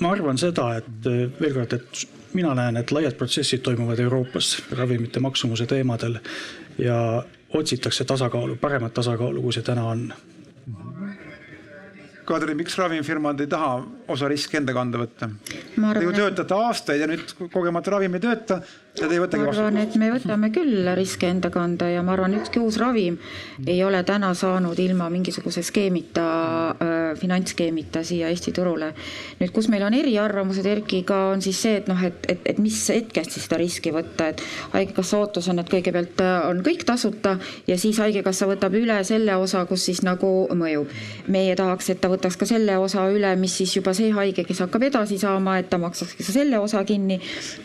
ma arvan seda, et veel kord, et mina näen, et laiad protsessid toimuvad Euroopas ravimite maksumuse teemadel ja otsitakse tasakaalu, paremat tasakaalu, kui see täna on Kadri, miks ravimifirmad ei taha osa riski enda kanda võtta? Te ju töötate aastaid ja nüüd kogemata ravim ei tööta ja te ei võtagi vastutust. ma arvan, et me võtame küll riske enda kanda ja ma arvan, ükski uus ravim ei ole täna saanud ilma mingisuguse skeemita äh,, finantsskeemita siia Eesti turule. nüüd, kus meil on eriarvamused Erkiga, on siis see, et noh, et, et, et mis hetkest siis seda riski võtta, et haigekassa ootus on, et kõigepealt äh, on kõik tasuta ja siis haigekassa võtab üle selle osa, kus siis nagu mõjub. meie tahaks, et ta võtaks ka selle osa üle, mis siis juba see haige, kes hakkab edasi saama, et ta maksaks ka selle osa kinni,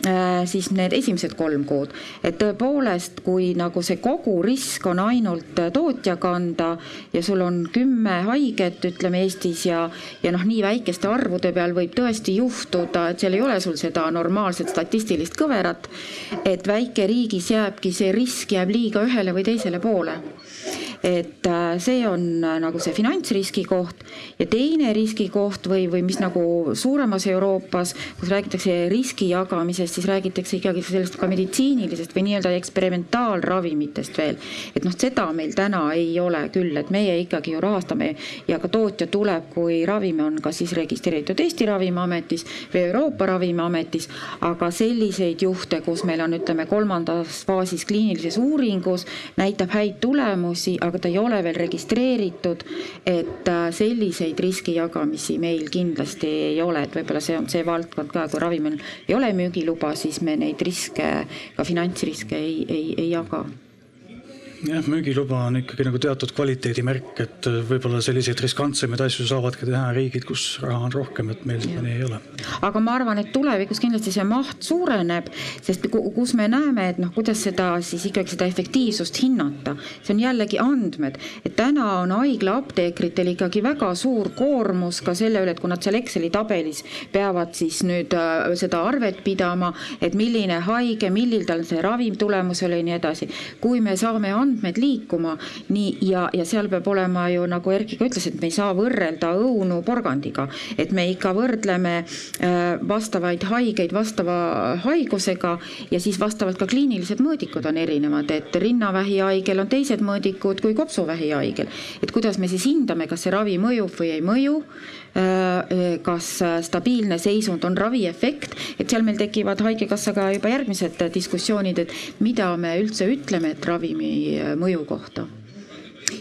äh, siis need esimesed kolm kuud. et tõepoolest, kui nagu see kogu risk on ainult tootja kanda ja sul on kümme haiget, ütleme Eestis ja, ja noh, nii väikeste arvude peal võib tõesti juhtuda, et seal ei ole sul seda normaalset statistilist kõverat, et väikeriigis jääbki see risk jääb liiga ühele või teisele poole et äh, see on äh, nagu see finantsriski koht ja teine riskikoht või, või mis nagu suuremas Euroopas, kus räägitakse riski jagamisest, siis räägitakse ikkagi sellest ka meditsiinilisest või nii-öelda eksperimentaalravimitest veel. et noh, seda meil täna ei ole küll, et meie ikkagi ju rahastame ja ka tootja tuleb, kui ravim on kas siis registreeritud Eesti Ravimiametis või Euroopa Ravimiametis, aga selliseid juhte, kus meil on, ütleme, kolmandas faasis kliinilises uuringus, näitab häid tulemusi, aga aga ta ei ole veel registreeritud. et äh, selliseid riskijagamisi meil kindlasti ei ole, et võib-olla see on see valdkond ka, kui ravimil ei ole müügiluba, siis me neid riske, ka finantsriske ei, ei, ei jaga jah, müügiluba on ikkagi nagu teatud kvaliteedimärk, et võib-olla selliseid riskantsemaid asju saavadki teha riigid, kus raha on rohkem, et meil seda nii ei ole. aga ma arvan, et tulevikus kindlasti see maht suureneb, sest kus me näeme, et noh, kuidas seda siis ikkagi seda efektiivsust hinnata, see on jällegi andmed, et täna on haigla apteekritel ikkagi väga suur koormus ka selle üle, et kui nad seal Exceli tabelis peavad siis nüüd äh, seda arvet pidama, et milline haige, millil tal see ravim tulemus oli ja nii edasi. kui me saame andmeid andmed liikuma, nii ja, ja seal peab olema ju nagu Erki ka ütles, et me ei saa võrrelda õunu porgandiga, et me ikka võrdleme äh, vastavaid haigeid vastava haigusega ja siis vastavalt ka kliinilised mõõdikud on erinevad, et rinnavähi haigel on teised mõõdikud kui kopsuvähi haigel. et kuidas me siis hindame, kas see ravi mõjub või ei mõju kas stabiilne seisund on raviefekt, et seal meil tekivad Haigekassaga juba järgmised diskussioonid, et mida me üldse ütleme, et ravimi mõju kohta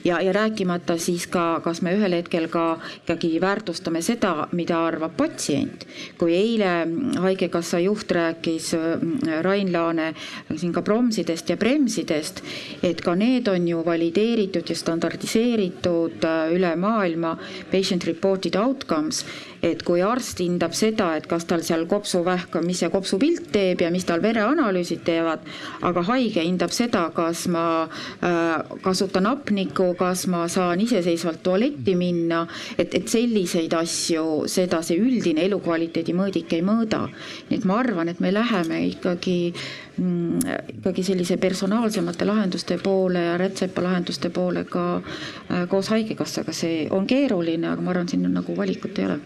ja, ja rääkimata siis ka, kas me ühel hetkel ka ikkagi väärtustame seda, mida arvab patsient. kui eile Haigekassa juht rääkis, äh, Rain Laane, siin ka promsidest ja bremsidest, et ka need on ju valideeritud ja standardiseeritud äh, üle maailma patient reported outcomes et kui arst hindab seda, et kas tal seal kopsuvähk on, mis see kopsupilt teeb ja mis tal vereanalüüsid teevad, aga haige hindab seda, kas ma äh, kasutan hapnikku, kas ma saan iseseisvalt tualetti minna, et, et selliseid asju, seda see üldine elukvaliteedi mõõdik ei mõõda. nii et ma arvan, et me läheme ikkagi mm, ikkagi sellise personaalsemate lahenduste poole ja rätsepalahenduste poole ka äh, koos Haigekassaga, see on keeruline, aga ma arvan, siin on nagu valikut ei ole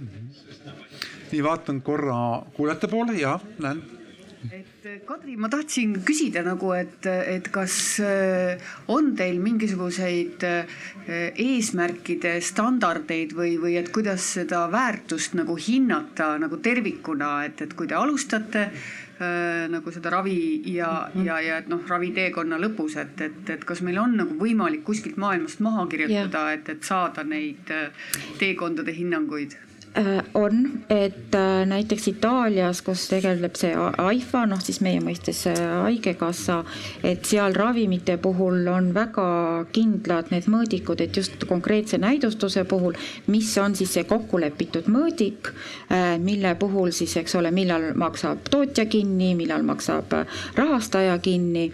nii vaatan korra kuulajate poole ja näen. et eh, Kadri, ma tahtsin küsida nagu, et, et kas eh, on teil mingisuguseid eh, eesmärkide standardeid või, või et kuidas seda väärtust nagu hinnata nagu tervikuna, et, et kui te alustate äh, nagu seda ravi ja mm, -hmm. ja, ja et noh, raviteekonna lõpus, et, et, et kas meil on nagu võimalik kuskilt maailmast maha kirjutada, et, et saada neid teekondade hinnanguid on, et äh, näiteks Itaalias, kus tegeleb see AIFA, noh siis meie mõistes äh, Haigekassa, et seal ravimite puhul on väga kindlad need mõõdikud, et just konkreetse näidustuse puhul, mis on siis see kokkulepitud mõõdik, mille puhul siis, eks ole, millal maksab tootja kinni, millal maksab rahastaja kinni.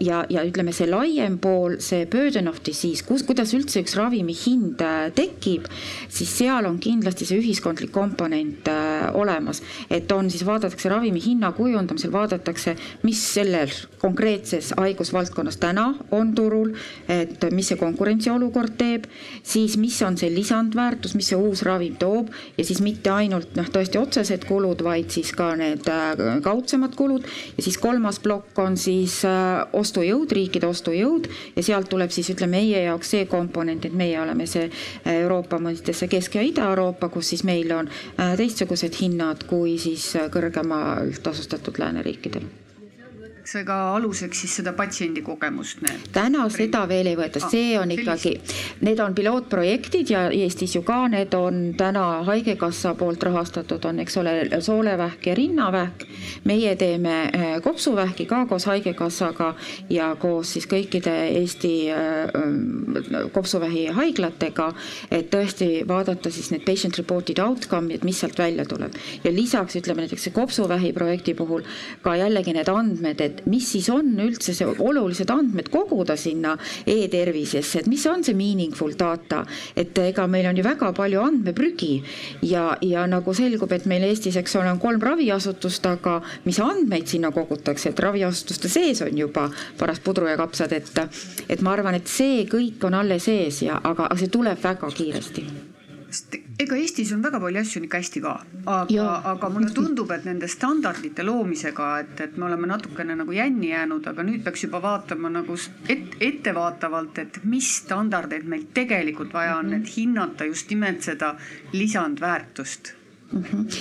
ja, ja ütleme, see laiem pool, see burden of disease, kus, kuidas üldse üks ravimi hind tekib, siis seal on kindlasti kindlasti see ühiskondlik komponent äh, olemas, et on siis vaadatakse ravimi hinna kujundamisel, vaadatakse, mis selles konkreetses haigusvaldkonnas täna on turul, et mis see konkurentsiolukord teeb, siis mis on see lisandväärtus, mis see uus ravim toob ja siis mitte ainult noh, tõesti otsesed kulud, vaid siis ka need äh, kaudsemad kulud. Ja siis kolmas plokk on siis äh, ostujõud, riikide ostujõud ja sealt tuleb siis ütleme meie jaoks see komponent, et meie oleme see Euroopa mõistes see Kesk- ja Ida-Euroopa, kus siis meil on äh, teistsugused hinnad kui siis äh, kõrgemalt tasustatud lääneriikidel võetakse ka aluseks siis seda patsiendi kogemust? täna seda veel ei võeta, see on ikkagi, need on pilootprojektid ja Eestis ju ka need on täna Haigekassa poolt rahastatud, on, eks ole, soolevähk ja rinnavähk. meie teeme äh, kopsuvähki ka koos Haigekassaga ja koos siis kõikide Eesti kopsuvähi haiglatega, et tõesti vaadata siis need patient reported outcome'id, mis sealt välja tuleb. ja lisaks ütleme näiteks see kopsuvähi projekti puhul ka jällegi need andmed, et mis siis on üldse see olulised andmed koguda sinna e-tervisesse, et mis on see meaningful data, et ega meil on ju väga palju andmeprügi ja, ja nagu selgub, et meil Eestis, eks ole, on kolm raviasutust, aga mis andmeid sinna kogutakse, et raviasutuste sees on juba paras pudru ja kapsad, et et ma arvan, et see kõik on alles ees ja aga see tuleb väga kiiresti sest ega Eestis on väga palju asju ikka hästi ka, aga, aga mulle tundub, et nende standardite loomisega, et, et me oleme natukene nagu jänni jäänud, aga nüüd peaks juba vaatama nagu et, ettevaatavalt, et mis standardeid meil tegelikult vaja on, et hinnata just nimelt seda lisandväärtust Mhm.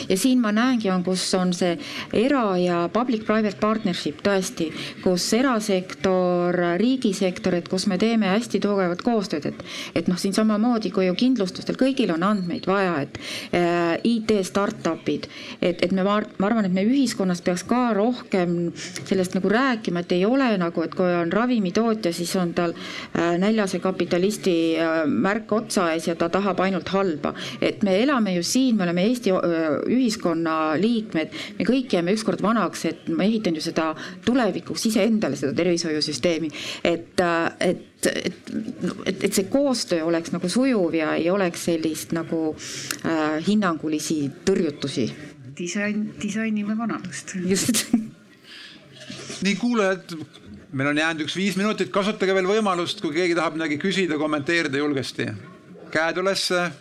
Ja siin ma näengi, on, kus on see era- ja public-private partnership tõesti, kus erasektor, riigisektor, et kus me teeme hästi tugevat koostööd, et et noh, siin samamoodi kui ju kindlustustel, kõigil on andmeid vaja, et äh, IT startup'id, et, et me, ma arvan, et me ühiskonnas peaks ka rohkem sellest nagu rääkima, et ei ole nagu, et kui on ravimitootja, siis on tal äh, näljase kapitalisti äh, märk otsa ees ja ta tahab ainult halba. et me elame ju siin, me oleme Eesti ühiskonna liikmed, me kõik jääme ükskord vanaks, et ma ehitan ju seda tulevikuks iseendale, seda tervishoiusüsteemi, et, et et, et, et see koostöö oleks nagu sujuv ja ei oleks sellist nagu äh, hinnangulisi tõrjutusi. disain, disainime vanadust. just [LAUGHS] nii kuulajad, meil on jäänud üks viis minutit, kasutage veel võimalust, kui keegi tahab midagi küsida, kommenteerida julgesti. käed ülesse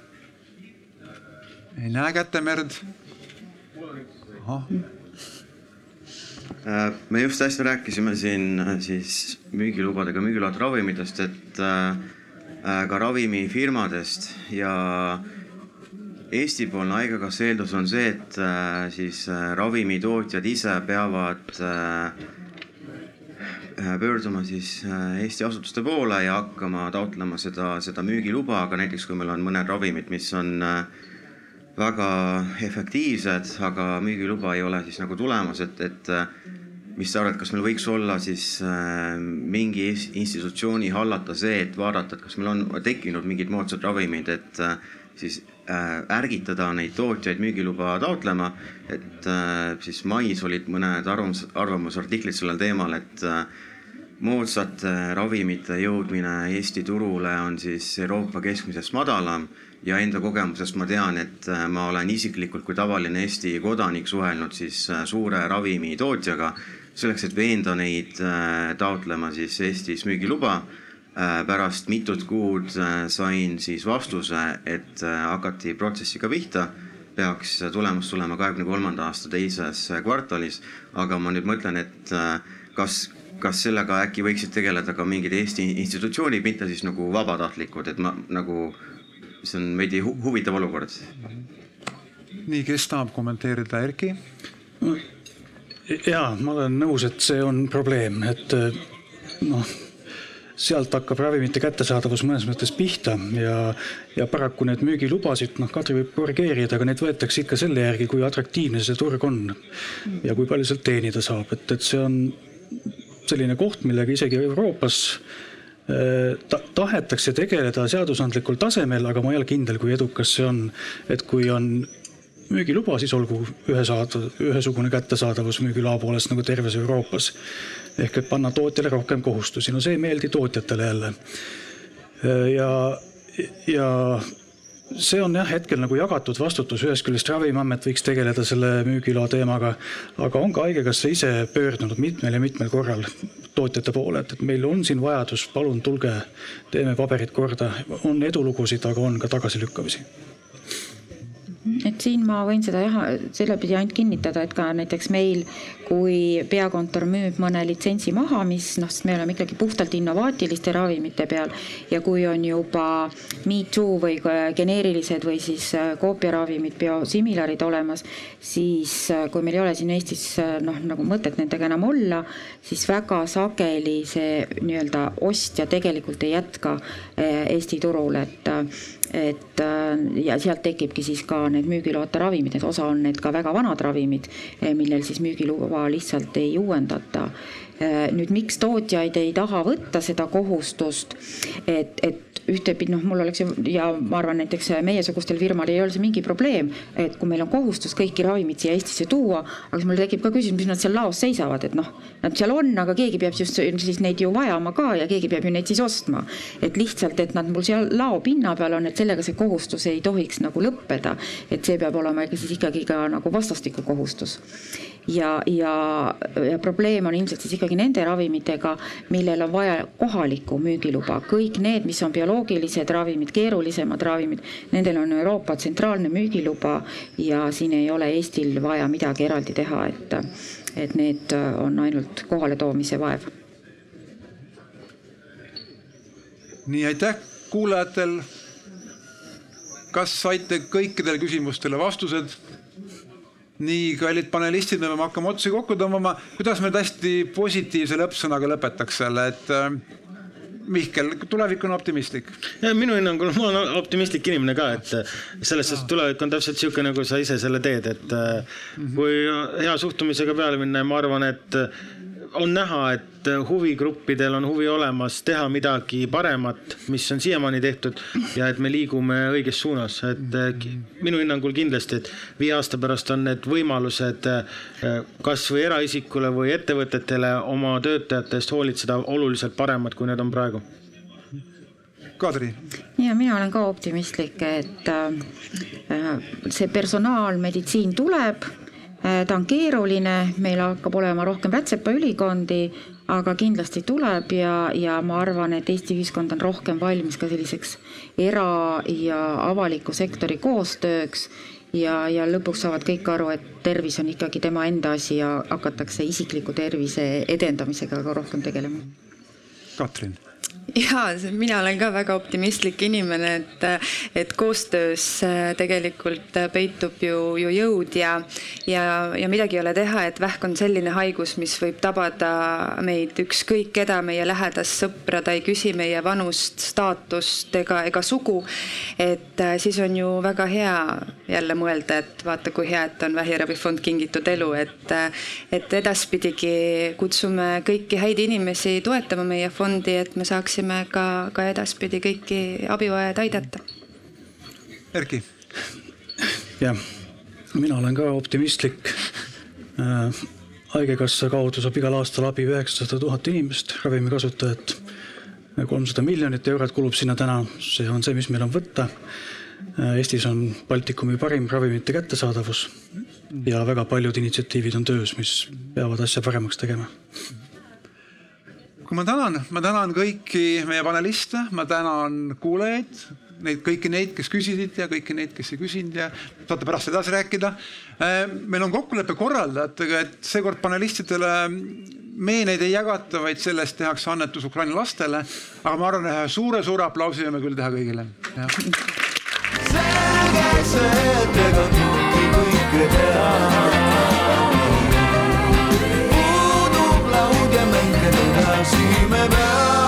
ei näe kätemerd. Äh, me just äsja rääkisime siin äh, siis müügilubadega müügiload ravimitest, et äh, ka ravimifirmadest ja Eesti-poolne haigekassa eeldus on see, et siis ravimitootjad ise peavad pöörduma siis Eesti asutuste poole ja hakkama taotlema seda, seda müügiluba, aga näiteks kui meil on mõned ravimid, mis on äh, väga efektiivsed, aga müügiluba ei ole siis nagu tulemas, et, et äh, mis sa arvad, kas meil võiks olla siis äh, mingi institutsiooni hallata see, et vaadata, et kas meil on tekkinud mingid moodsad ravimid, et äh, siis ärgitada neid tootjaid müügiluba taotlema. et siis mais olid mõned arvamus, arvamusartiklid sellel teemal, et moodsate ravimite jõudmine Eesti turule on siis Euroopa keskmisest madalam ja enda kogemusest ma tean, et äh, ma olen isiklikult kui tavaline Eesti kodanik suhelnud siis äh, suure ravimitootjaga selleks, et veenda neid äh, taotlema siis Eestis müügiluba. pärast mitut kuud sain siis vastuse, et hakati protsessiga pihta peaks tulemus tulema kahekümne kolmanda aasta teises kvartalis, aga ma nüüd mõtlen, et kas, kas sellega äkki võiksid tegeleda ka mingid Eesti institutsioonid, mitte siis nagu vabatahtlikud, et ma nagu see on veidi hu huvitav olukord. nii, kes tahab kommenteerida, Erki? ja ma olen nõus, et see on probleem, et noh, sealt hakkab ravimite kättesaadavus mõnes mõttes pihta ja, ja paraku need müügilubasid, noh, Kadri võib korrigeerida, aga neid võetakse ikka selle järgi, kui atraktiivne see turg on ja kui palju sealt teenida saab, et, et see on selline koht, millega isegi Euroopas Äh, ta, tahetakse tegeleda seadusandlikul tasemel, aga ma ei ole kindel, kui edukas see on. et kui on müügiluba, siis olgu ühesaada, ühesugune kättesaadavus müügiloa poolest nagu terves Euroopas. ehk et panna tootjale rohkem kohustusi, no see ei meeldi tootjatele jälle. Äh, ja, ja see on jah, hetkel nagu jagatud vastutus, ühest küljest Ravimiamet võiks tegeleda selle müügiloa teemaga, aga on ka Haigekassa ise pöördunud mitmel ja mitmel korral tootjate poole, et, et meil on siin vajadus, palun tulge, teeme paberid korda, on edulugusid, aga on ka tagasilükkamisi. Et siin ma võin seda jah, sellepidi ainult kinnitada, et ka näiteks meil, kui peakontor müüb mõne litsentsi maha, mis noh, sest me oleme ikkagi puhtalt innovaatiliste ravimite peal ja kui on juba me too või geneerilised või siis äh, koopiaravimid, biosimilarid olemas, siis äh, kui meil ei ole siin Eestis äh, noh, nagu mõtet nendega enam olla, siis väga sageli see nii-öelda ostja tegelikult ei jätka Eesti turul, et et ja sealt tekibki siis ka need müügiloata ravimid, et osa on need ka väga vanad ravimid, millel siis müügiluba lihtsalt ei uuendata. Eh, nüüd, miks tootjaid ei taha võtta seda kohustust, et, et ühtepidi noh, mul oleks ja ma arvan, näiteks meiesugustel firmal ei ole see mingi probleem, et kui meil on kohustus kõiki ravimeid siia Eestisse tuua, aga siis mul tekib ka küsimus, mis nad seal laos seisavad, et noh, nad seal on, aga keegi peab just siis neid ju vajama ka ja keegi peab ju neid siis ostma. et lihtsalt, et nad mul seal laopinna peal on, et sellega see kohustus ei tohiks nagu lõppeda, et see peab olema ikka siis ikkagi ka nagu vastastikku kohustus. Ja, ja, ja probleem on ilmselt siis ikkagi nende ravimitega, millel on vaja kohalikku müügiluba, kõik need, mis on bioloogilised ravimid, keerulisemad ravimid, nendel on Euroopa tsentraalne müügiluba ja siin ei ole Eestil vaja midagi eraldi teha, et, et need on ainult kohaletoomise vaev. nii, aitäh kuulajatel. kas saite kõikidele küsimustele vastused? nii, kallid panelistid, me peame hakkama otsi kokku tõmbama. kuidas me hästi positiivse lõppsõnaga lõpetaks selle, et Mihkel, tulevik on optimistlik. minu hinnangul ma olen optimistlik inimene ka, et selles suhtes tulevik on täpselt sihuke, nagu sa ise selle teed, et mhm. kui hea suhtumisega peale minna ja ma arvan, et on näha, et huvigruppidel on huvi olemas teha midagi paremat, mis on siiamaani tehtud ja et me liigume õiges suunas, et eh, minu hinnangul kindlasti, et viie aasta pärast on need võimalused eh, kasvõi eraisikule või ettevõtetele oma töötajate eest hoolitseda oluliselt paremad, kui need on praegu. Kadri. ja mina olen ka optimistlik, et äh, see personaalmeditsiin tuleb ta on keeruline, meil hakkab olema rohkem rätsepaülikondi, aga kindlasti tuleb ja, ja ma arvan, et Eesti ühiskond on rohkem valmis ka selliseks era- ja avaliku sektori koostööks ja, ja lõpuks saavad kõik aru, et tervis on ikkagi tema enda asi ja hakatakse isikliku tervise edendamisega ka rohkem tegelema. Katrin ja mina olen ka väga optimistlik inimene, et, et koostöös äh, tegelikult peitub ju, ju jõud ja, ja, ja midagi ei ole teha, et vähk on selline haigus, mis võib tabada meid ükskõik keda, meie lähedast sõpra, ta ei küsi meie vanust, staatust ega, ega sugu. et äh, siis on ju väga hea jälle mõelda, et vaata, kui hea, et on Vähiravifond Kingitud Elu, et, et edaspidigi kutsume kõiki häid inimesi toetama meie fondi, et me saaksime saaksime ka, ka edaspidi kõiki abivajajaid aidata. Erki. jah, mina olen ka optimistlik äh, haigekassa kaudu saab igal aastal abi üheksasada tuhat inimest, ravimikasutajat. kolmsada miljonit eurot kulub sinna täna, see on see, mis meil on võtta. Äh, Eestis on Baltikumi parim ravimite kättesaadavus ja väga paljud initsiatiivid on töös, mis peavad asja paremaks tegema kui ma tänan, ma tänan kõiki meie paneliste, ma tänan kuulajaid, neid kõiki neid, kes küsisid ja kõiki neid, kes ei küsinud ja saate pärast edasi rääkida. Äh, meil on kokkulepe korraldajatega, et seekord panelistidele meeneid ei jagata, vaid sellest tehakse annetus Ukraina lastele. aga ma arvan, ühe suure-suure aplausi võime küll teha kõigile. selge see, et ega kõike teha see me bow.